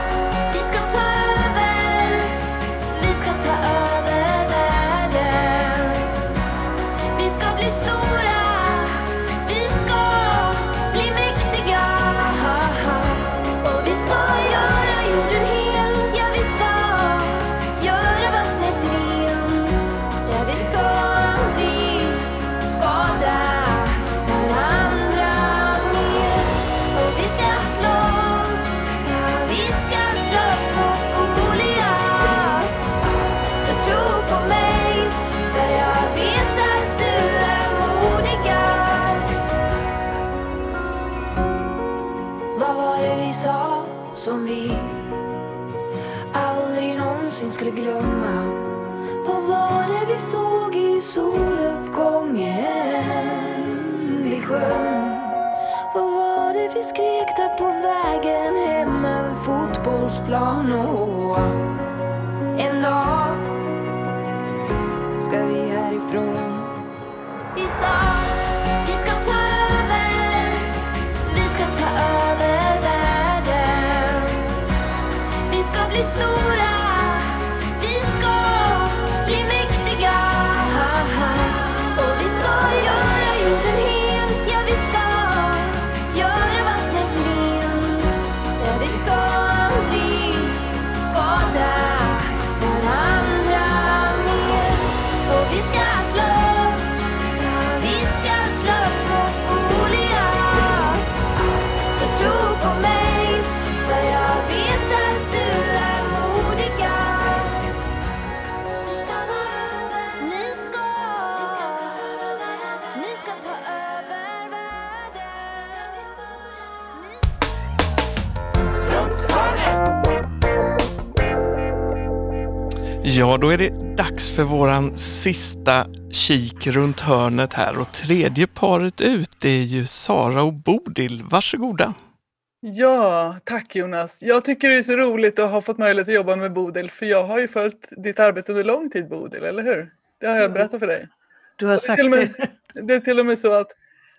fotbollsplan? Och Ja, då är det dags för våran sista kik runt hörnet här och tredje paret ut det är ju Sara och Bodil. Varsågoda. Ja, tack Jonas. Jag tycker det är så roligt att ha fått möjlighet att jobba med Bodil, för jag har ju följt ditt arbete under lång tid Bodil, eller hur? Det har jag berättat för dig. Du har Det är, sagt till och med, det. det är till och med så att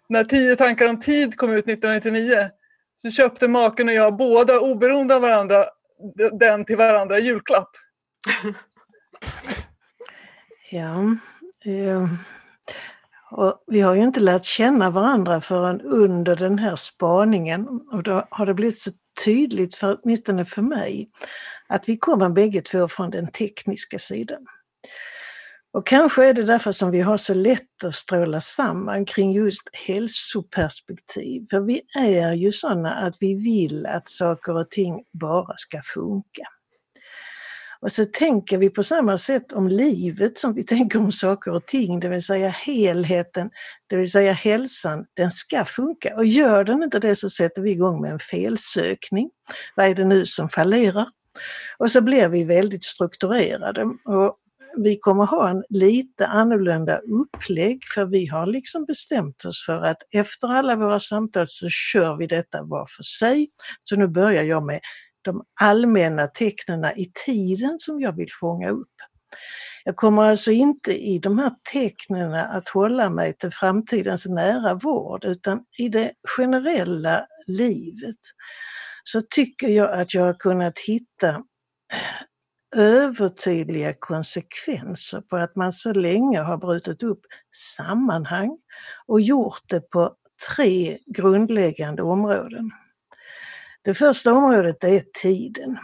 när Tio tankar om tid kom ut 1999 så köpte maken och jag båda oberoende av varandra den till varandra i julklapp. Ja. eh, Och vi har ju inte lärt känna varandra förrän under den här spaningen och då har det blivit så tydligt, för, åtminstone för mig, att vi kommer bägge två från den tekniska sidan. Och kanske är det därför som vi har så lätt att stråla samman kring just hälsoperspektiv. För vi är ju sådana att vi vill att saker och ting bara ska funka. Och så tänker vi på samma sätt om livet som vi tänker om saker och ting, det vill säga helheten, det vill säga hälsan, den ska funka. Och gör den inte det så sätter vi igång med en felsökning. Vad är det nu som fallerar? Och så blir vi väldigt strukturerade. Och vi kommer ha en lite annorlunda upplägg för vi har liksom bestämt oss för att efter alla våra samtal så kör vi detta var för sig. Så nu börjar jag med de allmänna tecknen i tiden som jag vill fånga upp. Jag kommer alltså inte i de här tecknen att hålla mig till framtidens nära vård utan i det generella livet så tycker jag att jag har kunnat hitta övertydliga konsekvenser på att man så länge har brutit upp sammanhang och gjort det på tre grundläggande områden. Det första området är tiden.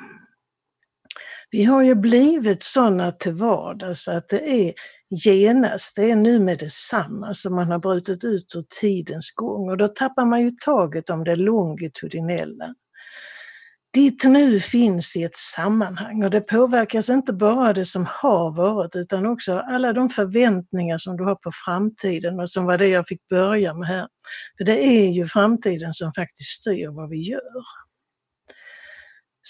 Vi har ju blivit sådana till vardags att det är genast, det är nu med detsamma som man har brutit ut ur tidens gång och då tappar man ju taget om det longitudinella. Ditt nu finns i ett sammanhang och det påverkas inte bara det som har varit utan också alla de förväntningar som du har på framtiden och som var det jag fick börja med här. För det är ju framtiden som faktiskt styr vad vi gör.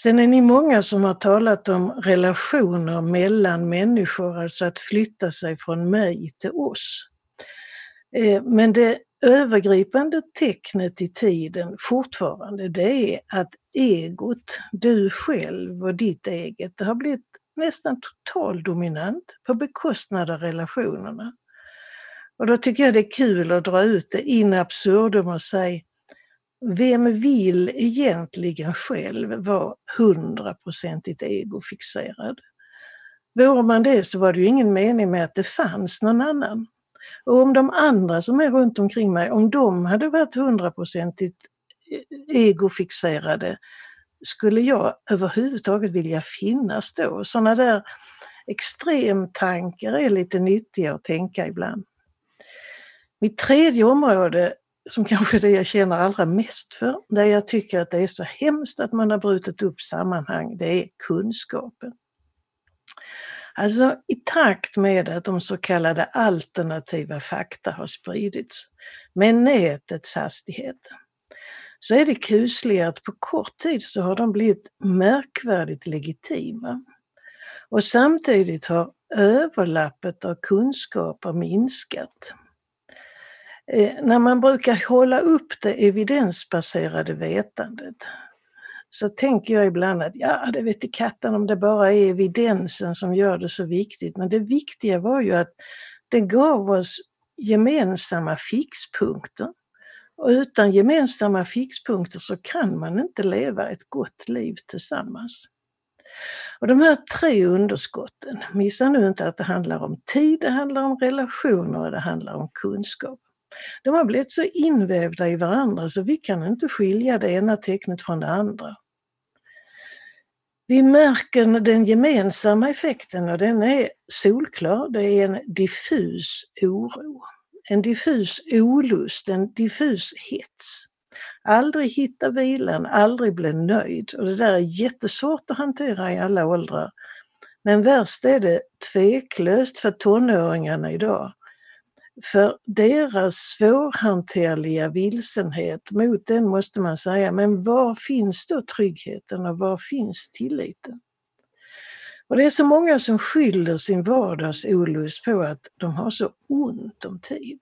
Sen är ni många som har talat om relationer mellan människor, alltså att flytta sig från mig till oss. Eh, men det övergripande tecknet i tiden fortfarande det är att egot, du själv och ditt eget, det har blivit nästan totaldominant på bekostnad av relationerna. Och då tycker jag det är kul att dra ut det in absurdum och säga vem vill egentligen själv vara hundraprocentigt egofixerad? Vore man det så var det ju ingen mening med att det fanns någon annan. Och om de andra som är runt omkring mig, om de hade varit hundraprocentigt egofixerade, skulle jag överhuvudtaget vilja finnas då? Sådana där extremtankar är lite nyttiga att tänka ibland. Mitt tredje område, som kanske är det jag känner allra mest för, där jag tycker att det är så hemskt att man har brutit upp sammanhang, det är kunskapen. Alltså i takt med att de så kallade alternativa fakta har spridits med nätets hastighet så är det kusligt att på kort tid så har de blivit märkvärdigt legitima. Och samtidigt har överlappet av kunskaper minskat. Eh, när man brukar hålla upp det evidensbaserade vetandet så tänker jag ibland att ja, det vet i katten om det bara är evidensen som gör det så viktigt. Men det viktiga var ju att det gav oss gemensamma fixpunkter. Och utan gemensamma fixpunkter så kan man inte leva ett gott liv tillsammans. Och de här tre underskotten, missa nu inte att det handlar om tid, det handlar om relationer och det handlar om kunskap. De har blivit så invävda i varandra så vi kan inte skilja det ena tecknet från det andra. Vi märker den gemensamma effekten och den är solklar. Det är en diffus oro. En diffus olust, en diffus hets. Aldrig hitta vilan, aldrig bli nöjd. Och det där är jättesvårt att hantera i alla åldrar. Men värst är det tveklöst för tonåringarna idag. För deras svårhanterliga vilsenhet, mot den måste man säga, men var finns då tryggheten och var finns tilliten? Och det är så många som skyller sin vardagsolust på att de har så ont om tid.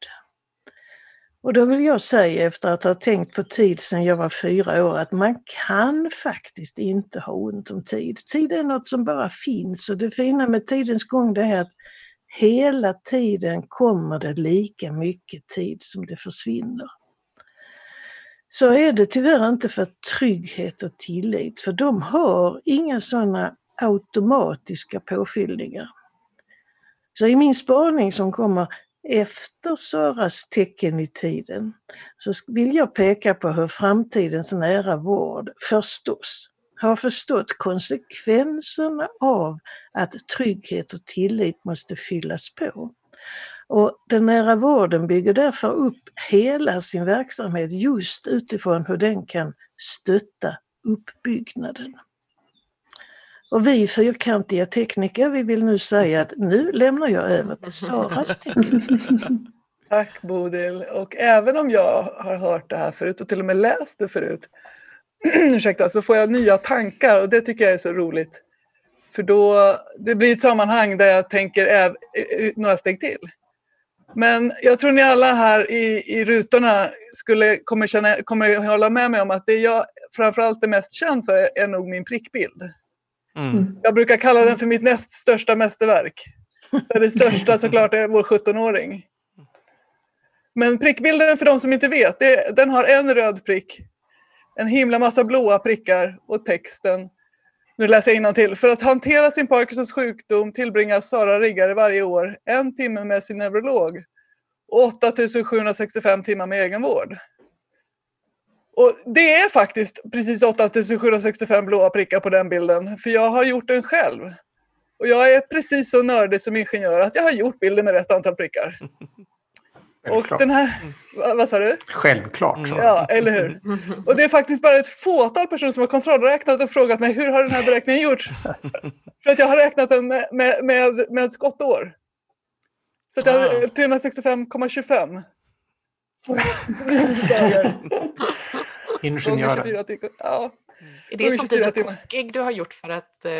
Och då vill jag säga efter att ha tänkt på tid sedan jag var fyra år att man kan faktiskt inte ha ont om tid. Tid är något som bara finns och det fina med tidens gång det är att hela tiden kommer det lika mycket tid som det försvinner. Så är det tyvärr inte för trygghet och tillit, för de har inga sådana automatiska påfyllningar. Så i min spaning som kommer efter Saras tecken i tiden så vill jag peka på hur framtidens nära vård förstås har förstått konsekvenserna av att trygghet och tillit måste fyllas på. Och den nära vården bygger därför upp hela sin verksamhet just utifrån hur den kan stötta uppbyggnaden. Och vi fyrkantiga tekniker, vi vill nu säga att nu lämnar jag över till Saras tecken. Tack Bodil. Och även om jag har hört det här förut och till och med läst det förut ursäkta, så får jag nya tankar och det tycker jag är så roligt. För då, det blir ett sammanhang där jag tänker äv, några steg till. Men jag tror ni alla här i, i rutorna skulle, kommer, känna, kommer hålla med mig om att det jag framförallt är mest känd för är nog min prickbild. Mm. Jag brukar kalla den för mitt näst största mästerverk. Det största såklart är vår 17-åring. Men prickbilden för de som inte vet, det, den har en röd prick en himla massa blåa prickar och texten. Nu läser jag till. För att hantera sin Parkinsons sjukdom tillbringar Sara Riggare varje år en timme med sin neurolog och 8765 timmar med egenvård. Och det är faktiskt precis 8765 blåa prickar på den bilden, för jag har gjort den själv. Och jag är precis så nördig som ingenjör att jag har gjort bilden med rätt antal prickar. Och den här, vad, vad sa du? Självklart. Så. Ja, eller hur? Och det är faktiskt bara ett fåtal personer som har kontrollräknat och frågat mig hur har den här beräkningen gjorts? För att jag har räknat den med, med, med, med skottår. Så det är 365,25. Ingenjörer. Ja. Är det ett sånt litet påskägg du har gjort för att, eh,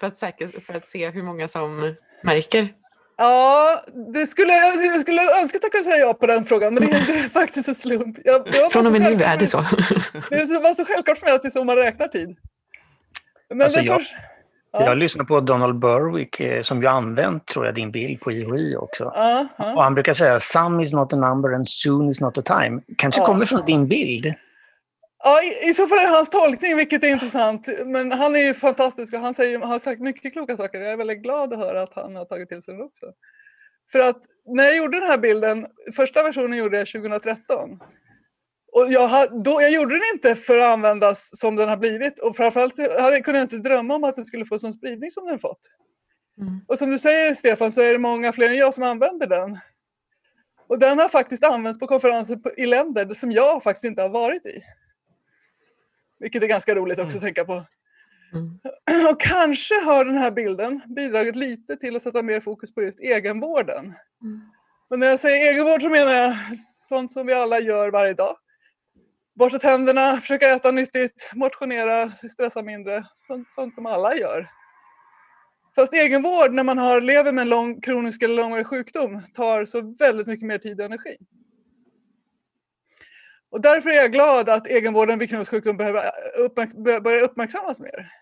för, att säker, för att se hur många som märker? Ja, det skulle, jag skulle önska att jag kunde säga ja på den frågan, men det är faktiskt en slump. Jag, Från och med nu är det så. det var så självklart för mig att det är så man räknar tid. Men alltså jag, först... Ja. Jag lyssnar på Donald Berwick eh, som ju använt, tror jag, din bild på IHI också. Ja, ja. Och han brukar säga “some is not a number and soon is not a time”. Kanske Ja. kommer från din bild. Ja, i, i så fall är det hans tolkning, vilket är intressant. Men han är ju fantastisk och han säger, har sagt mycket kloka saker. Jag är väldigt glad att höra att han har tagit till sig det också. För att när jag gjorde den här bilden, första versionen gjorde jag 2013. Och jag, då, jag gjorde den inte för att användas som den har blivit och framförallt hade, kunde jag inte drömma om att den skulle få sån spridning som den fått. Mm. Och som du säger Stefan så är det många fler än jag som använder den. Och den har faktiskt använts på konferenser i länder som jag faktiskt inte har varit i. Vilket är ganska roligt också att tänka på. Mm. Och kanske har den här bilden bidragit lite till att sätta mer fokus på just egenvården. Mm. Och när jag säger egenvård så menar jag sånt som vi alla gör varje dag. Borsta tänderna, försöka äta nyttigt, motionera, stressa mindre. Sånt, sånt som alla gör. Fast egenvård när man har, lever med en lång kronisk eller långvarig sjukdom tar så väldigt mycket mer tid och energi. Och därför är jag glad att egenvården vid kronisk sjukdom behöver uppmärk- bör- börjar uppmärksammas mer.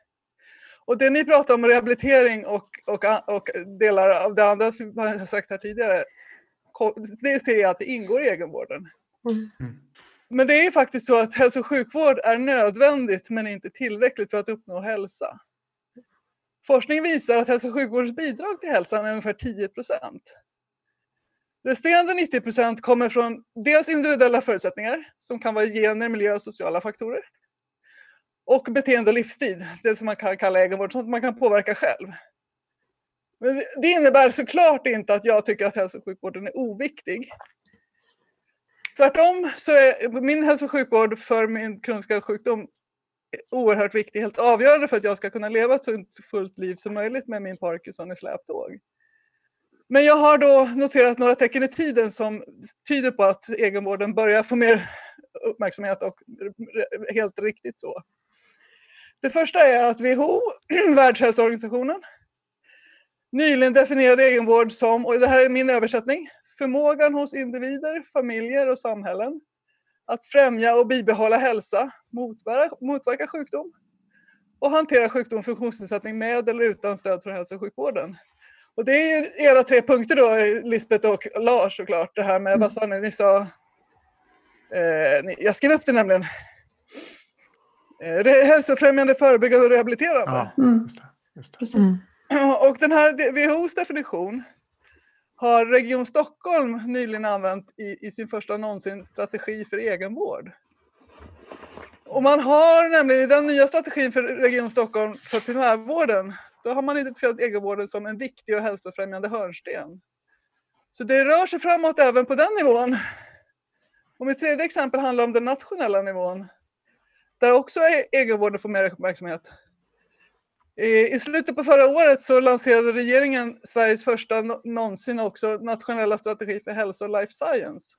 Och det ni pratar om rehabilitering och, och, och delar av det andra som jag har sagt här tidigare, det ser jag att det ingår i egenvården. Mm. Men det är ju faktiskt så att hälso och sjukvård är nödvändigt men inte tillräckligt för att uppnå hälsa. Forskning visar att hälso och sjukvårdens bidrag till hälsan är ungefär 10 procent. Resterande 90 procent kommer från dels individuella förutsättningar som kan vara gener, miljö och sociala faktorer. Och beteende och livsstil, det som man kan kalla egenvård, sånt man kan påverka själv. Men det- det innebär såklart inte att jag tycker att hälso och sjukvården är oviktig. Tvärtom så är min hälso och sjukvård för min kroniska sjukdom oerhört viktig, helt avgörande för att jag ska kunna leva ett så fullt liv som möjligt med min Parkinson i släptåg. Men jag har då noterat några tecken i tiden som tyder på att egenvården börjar få mer uppmärksamhet och helt riktigt så. Det första är att WHO, Världshälsoorganisationen, nyligen definierade egenvård som, och det här är min översättning, förmågan hos individer, familjer och samhällen att främja och bibehålla hälsa, motverka, motverka sjukdom och hantera sjukdom och funktionsnedsättning med eller utan stöd från hälso och sjukvården. Och det är ju era tre punkter då, Lisbeth och Lars såklart. Det här med, vad sa ni, ni sa... Eh, ni, jag skrev upp det nämligen. Eh, hälsofrämjande, förebyggande och rehabiliterande. Ja, Mm. just det. Just det. Mm. Och den här WHOs definition har Region Stockholm nyligen använt i, i sin första någonsin strategi för egenvård. Och man har nämligen i den nya strategin för Region Stockholm för primärvården, då har man identifierat egenvården som en viktig och hälsofrämjande hörnsten. Så det rör sig framåt även på den nivån. Och mitt tredje exempel handlar om den nationella nivån, där också egenvården får mer uppmärksamhet. I slutet på förra året så lanserade regeringen Sveriges första någonsin också nationella strategi för hälsa och life science.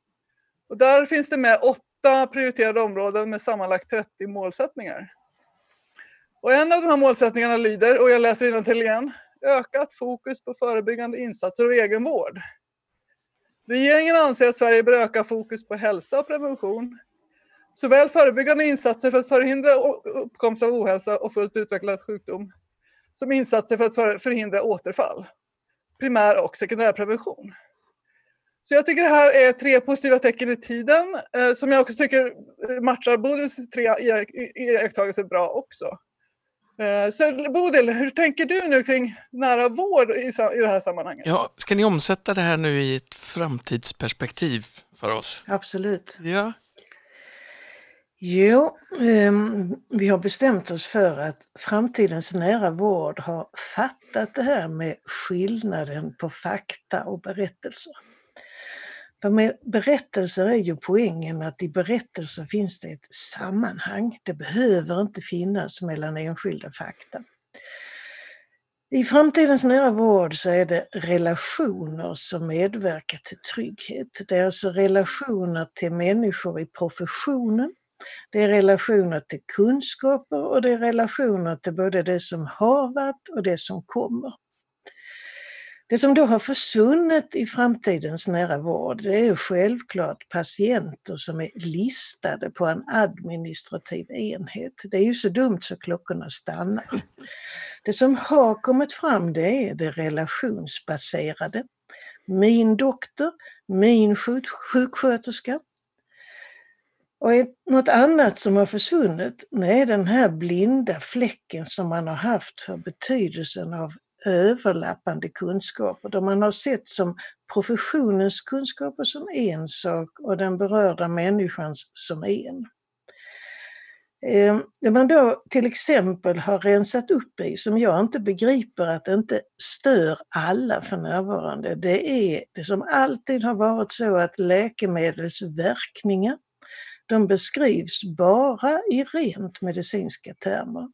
Och där finns det med åtta prioriterade områden med sammanlagt 30 målsättningar. Och en av de här målsättningarna lyder, och jag läser innantill igen, ökat fokus på förebyggande insatser och egenvård. Regeringen anser att Sverige bör öka fokus på hälsa och prevention, såväl förebyggande insatser för att förhindra uppkomst av ohälsa och fullt utvecklad sjukdom, som insatser för att förhindra återfall. Primär och sekundärprevention. Så jag tycker det här är tre positiva tecken i tiden eh, som jag också tycker matchar Bodils tre iakttagelser bra också. Eh, så Bodil, hur tänker du nu kring nära vård i, det här sammanhanget? Ja, ska ni omsätta det här nu i ett framtidsperspektiv för oss? Absolut. Ja, Jo, ehm, vi har bestämt oss för att framtidens nära vård har fattat det här med skillnaden på fakta och berättelser. För med berättelser är ju poängen att i berättelser finns det ett sammanhang. Det behöver inte finnas mellan enskilda fakta. I framtidens nära vård så är det relationer som medverkar till trygghet. Det är alltså relationer till människor i professionen, det är relationer till kunskaper och det är relationer till både det som har varit och det som kommer. Det som då har försvunnit i framtidens nära vård det är självklart patienter som är listade på en administrativ enhet. Det är ju så dumt så klockorna stannar. Det som har kommit fram det är det relationsbaserade. Min doktor, min sjuksköterska. Och något annat som har försvunnit det är den här blinda fläcken som man har haft för betydelsen av överlappande kunskaper, där man har sett som professionens kunskaper som en sak och den berörda människans som en. Ehm, det man då till exempel har rensat upp i, som jag inte begriper att det inte stör alla för närvarande, det är det som alltid har varit så att läkemedels verkningar, de beskrivs bara i rent medicinska termer.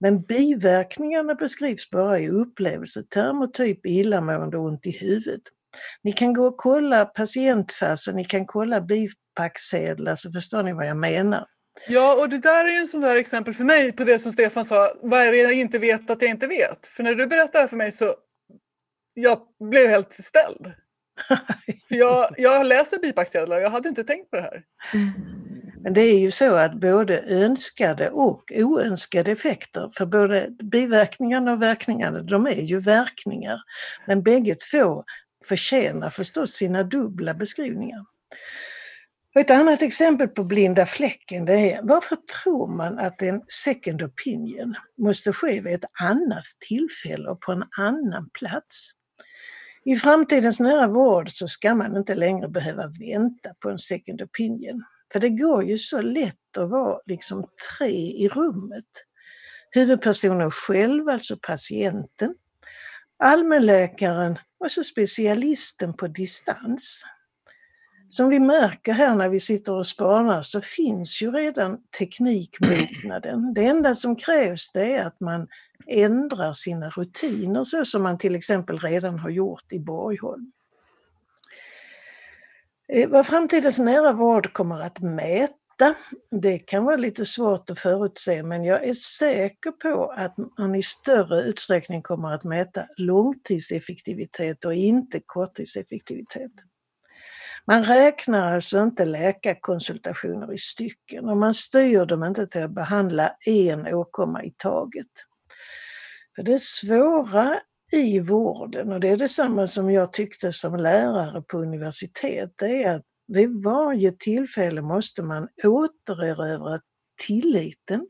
Men biverkningarna beskrivs bara i upplevelsetermer, typ illamående och ont i huvudet. Ni kan gå och kolla patientfasen, ni kan kolla bipacksedlar så förstår ni vad jag menar. Ja, och det där är ju en sån där exempel för mig på det som Stefan sa, vad är det jag inte vet att jag inte vet? För när du berättade för mig så jag blev helt ställd. jag, jag läser bipacksedlar, jag hade inte tänkt på det här. Mm. Men det är ju så att både önskade och oönskade effekter, för både biverkningarna och verkningarna, de är ju verkningar. Men bägge två förtjänar förstås sina dubbla beskrivningar. Och ett annat exempel på blinda fläcken det är varför tror man att en second opinion måste ske vid ett annat tillfälle och på en annan plats? I framtidens nära vård så ska man inte längre behöva vänta på en second opinion. För det går ju så lätt att vara liksom tre i rummet. Huvudpersonen själv, alltså patienten, allmänläkaren och så specialisten på distans. Som vi märker här när vi sitter och spanar så finns ju redan teknikmognaden. Det enda som krävs det är att man ändrar sina rutiner så som man till exempel redan har gjort i Borgholm. Eh, vad framtidens nära vård kommer att mäta, det kan vara lite svårt att förutse men jag är säker på att man i större utsträckning kommer att mäta långtidseffektivitet och inte korttidseffektivitet. Man räknar alltså inte läkarkonsultationer i stycken och man styr dem inte till att behandla en åkomma i taget. För det svåra i vården och det är detsamma som jag tyckte som lärare på universitet, det är att vid varje tillfälle måste man återerövra tilliten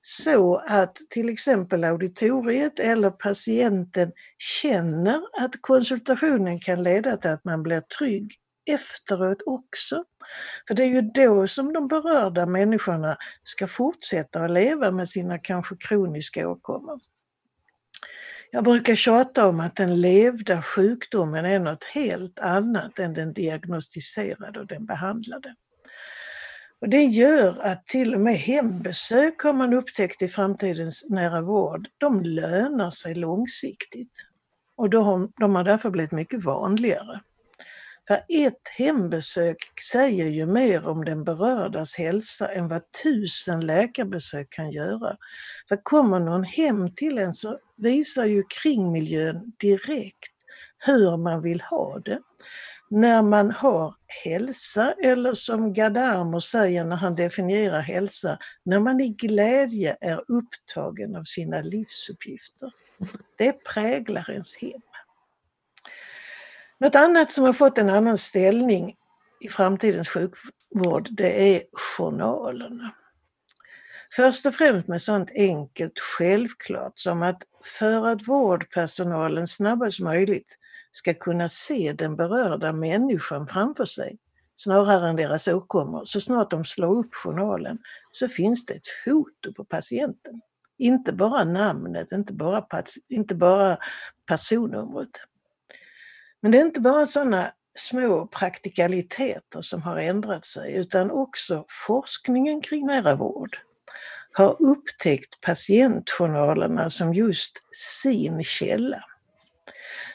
så att till exempel auditoriet eller patienten känner att konsultationen kan leda till att man blir trygg efteråt också. För det är ju då som de berörda människorna ska fortsätta att leva med sina kanske kroniska åkommor. Jag brukar tjata om att den levda sjukdomen är något helt annat än den diagnostiserade och den behandlade. Och det gör att till och med hembesök har man upptäckt i framtidens nära vård, de lönar sig långsiktigt. Och de har därför blivit mycket vanligare. För ett hembesök säger ju mer om den berördas hälsa än vad tusen läkarbesök kan göra. För kommer någon hem till en så visar ju kringmiljön direkt hur man vill ha det. När man har hälsa eller som Gadamo säger när han definierar hälsa, när man i glädje är upptagen av sina livsuppgifter. Det präglar ens hem. Något annat som har fått en annan ställning i framtidens sjukvård det är journalerna. Först och främst med sånt enkelt självklart som att för att vårdpersonalen snabbast möjligt ska kunna se den berörda människan framför sig snarare än deras åkommor. Så snart de slår upp journalen så finns det ett foto på patienten. Inte bara namnet, inte bara, inte bara personnumret. Men det är inte bara sådana små praktikaliteter som har ändrat sig utan också forskningen kring nära vård har upptäckt patientjournalerna som just sin källa.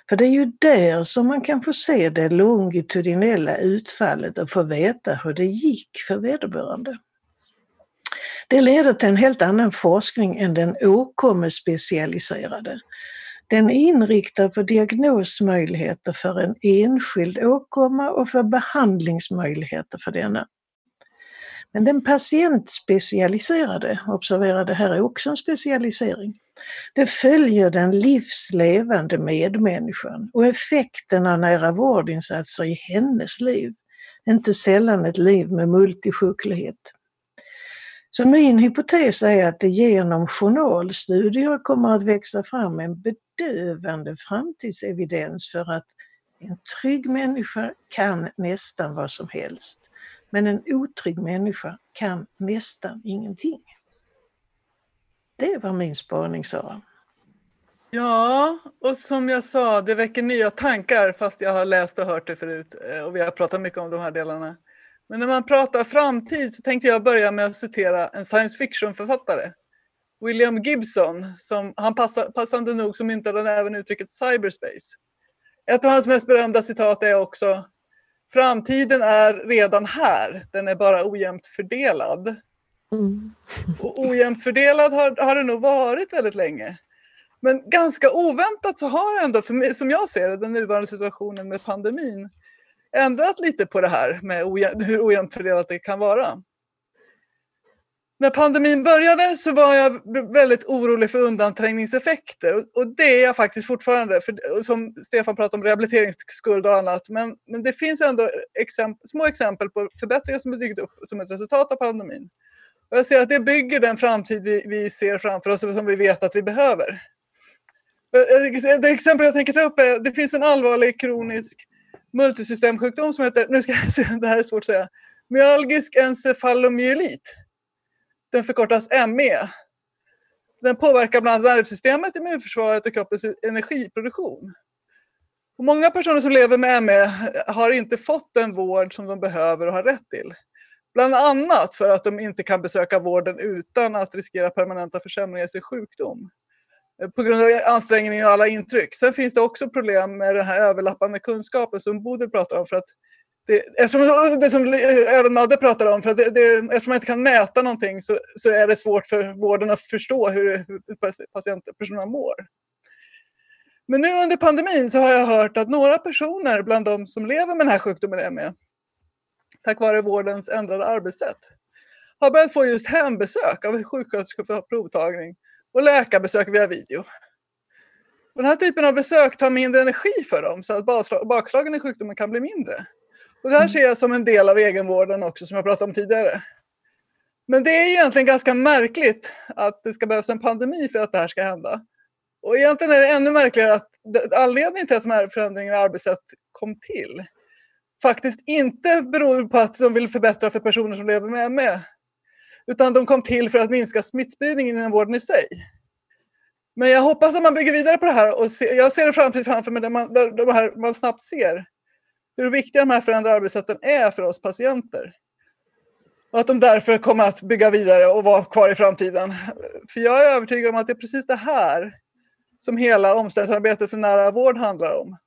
För det är ju där som man kan få se det longitudinella utfallet och få veta hur det gick för vederbörande. Det leder till en helt annan forskning än den åkommespecialiserade. Den är inriktad på diagnosmöjligheter för en enskild åkomma och för behandlingsmöjligheter för denna. Men den patientspecialiserade, observera det här är också en specialisering, det följer den livslevande medmänniskan och effekten av nära vårdinsatser i hennes liv, inte sällan ett liv med multisjuklighet. Så min hypotes är att det genom journalstudier kommer att växa fram en bedövande framtidsevidens för att en trygg människa kan nästan vad som helst. Men en otrygg människa kan nästan ingenting. Det var min spaning Sara. Ja, och som jag sa, det väcker nya tankar fast jag har läst och hört det förut eh, och vi har pratat mycket om de här delarna. Men när man pratar framtid så tänkte jag börja med att citera en science fiction-författare. William Gibson, som han passande nog så myntade även uttrycket cyberspace. Ett av hans mest berömda citat är också Framtiden är redan här, den är bara ojämnt fördelad. Mm. Och ojämnt fördelad har, har det nog varit väldigt länge. Men ganska oväntat så har ändå, mig, som jag ser det, den nuvarande situationen med pandemin ändrat lite på det här med ojämnt, hur ojämnt fördelat det kan vara. När pandemin började så var jag väldigt orolig för undanträngningseffekter och det är jag faktiskt fortfarande. För, som Stefan pratade om rehabiliteringsskuld och annat. Men, men det finns ändå exempel, små exempel på förbättringar som har dykt upp som ett resultat av pandemin. Och jag ser att det bygger den framtid vi, vi ser framför oss och som vi vet att vi behöver. Eh, eh, det exempel jag tänker ta upp är, det finns en allvarlig kronisk multisystemsjukdom som heter, nu ska jag se, det här är svårt att säga, myalgisk encefalomyelit. Den förkortas ME. Den påverkar bland annat nervsystemet, immunförsvaret och kroppens energiproduktion. Och många personer som lever med ME har inte fått den vård som de behöver och har rätt till. Bland annat för att de inte kan besöka vården utan att riskera permanenta försämringar i sin sjukdom. Eh, på grund av ansträngningen och alla intryck. Sen finns det också problem med den här överlappande kunskapen som Bodil pratar om. För att det, eftersom det som även Madde pratade om, för det, det, eftersom man inte kan mäta någonting så, så är det svårt för vården att förstå hur, hur patientpersonerna mår. Men nu under pandemin så har jag hört att några personer bland de som lever med den här sjukdomen ME, tack vare vårdens ändrade arbetssätt, har börjat få just hembesök av sjuksköterskor för provtagning och läkarbesök via video. Den här typen av besök tar mindre energi för dem så att bakslagen i sjukdomen kan bli mindre. Och det här ser jag som en del av egenvården också som jag pratade om tidigare. Men det är egentligen ganska märkligt att det ska behövas en pandemi för att det här ska hända. Och egentligen är det ännu märkligare att anledningen till att de här förändringarna i arbetssätt kom till faktiskt inte beror på att de vill förbättra för personer som lever med ME. Utan de kom till för att minska smittspridningen inom vården i sig. Men jag hoppas att man bygger vidare på det här och se, jag ser en framtid framför mig där man, där, de här, man snabbt ser hur viktiga de här förändrade arbetssätten är för oss patienter. Och att de därför kommer att bygga vidare och vara kvar i framtiden. För jag är övertygad om att det är precis det här som hela omställningsarbetet för nära vård handlar om.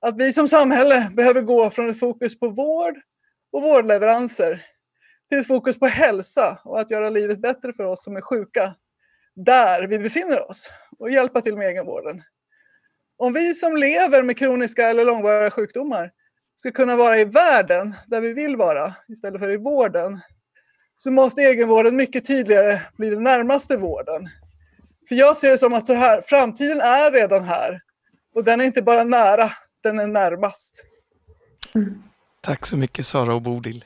Att vi som samhälle behöver gå från ett fokus på vård och vårdleveranser till ett fokus på hälsa och att göra livet bättre för oss som är sjuka där vi befinner oss och hjälpa till med egenvården. Om vi som lever med kroniska eller långvariga sjukdomar ska kunna vara i världen där vi vill vara istället för i vården så måste egenvården mycket tydligare bli den närmaste vården. För jag ser det som att så här, framtiden är redan här och den är inte bara nära, den är närmast. Mm. Tack så mycket Sara och Bodil.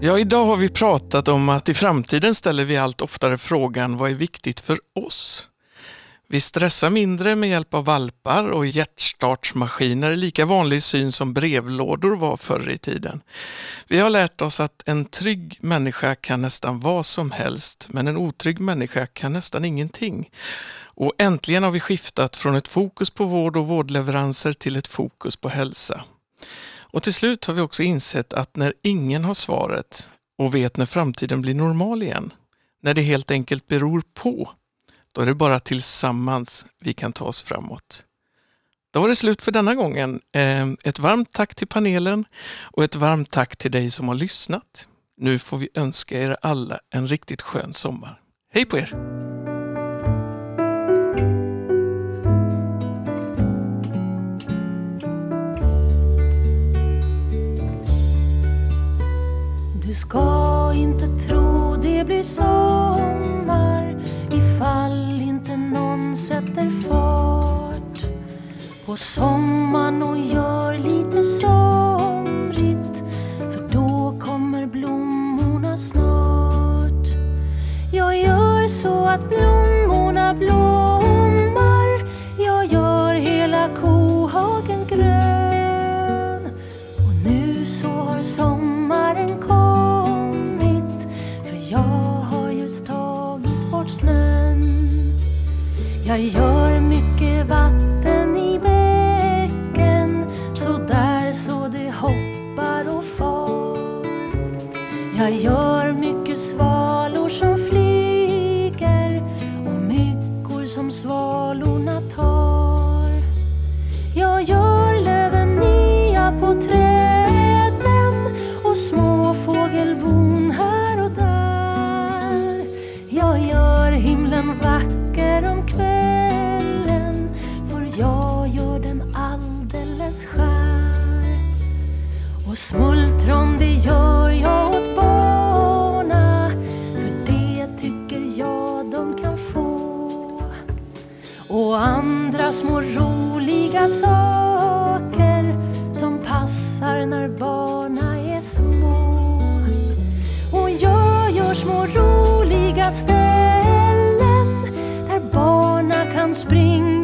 Ja, idag har vi pratat om att i framtiden ställer vi allt oftare frågan vad är viktigt för oss? Vi stressar mindre med hjälp av valpar och hjärtstartsmaskiner är lika vanlig syn som brevlådor var förr i tiden. Vi har lärt oss att en trygg människa kan nästan vad som helst, men en otrygg människa kan nästan ingenting. Och äntligen har vi skiftat från ett fokus på vård och vårdleveranser till ett fokus på hälsa. Och till slut har vi också insett att när ingen har svaret och vet när framtiden blir normal igen, när det helt enkelt beror på, då är det bara tillsammans vi kan ta oss framåt. Då var det slut för denna gången. Eh, ett varmt tack till panelen och ett varmt tack till dig som har lyssnat. Nu får vi önska er alla en riktigt skön sommar. Hej på er! Ska inte tro det blir sommar ifall inte någon sätter fart. På sommaren och gör lite somrigt för då kommer blommorna snart. Jag gör så att blommorna blommar. Jag gör hela kohagen grön. Och nu så har sommaren kommit. Bort snön. Jag gör mycket vatten i bäcken Så där så det hoppar och far. Jag gör mycket svalor som flyger Och myggor som svalorna tar. Gör vacker om kvällen för jag gör den alldeles skär. Och smultron det gör jag åt barna för det tycker jag de kan få och andra små roliga saker som passar när barna är små. Och jag gör små roliga ställen kan springa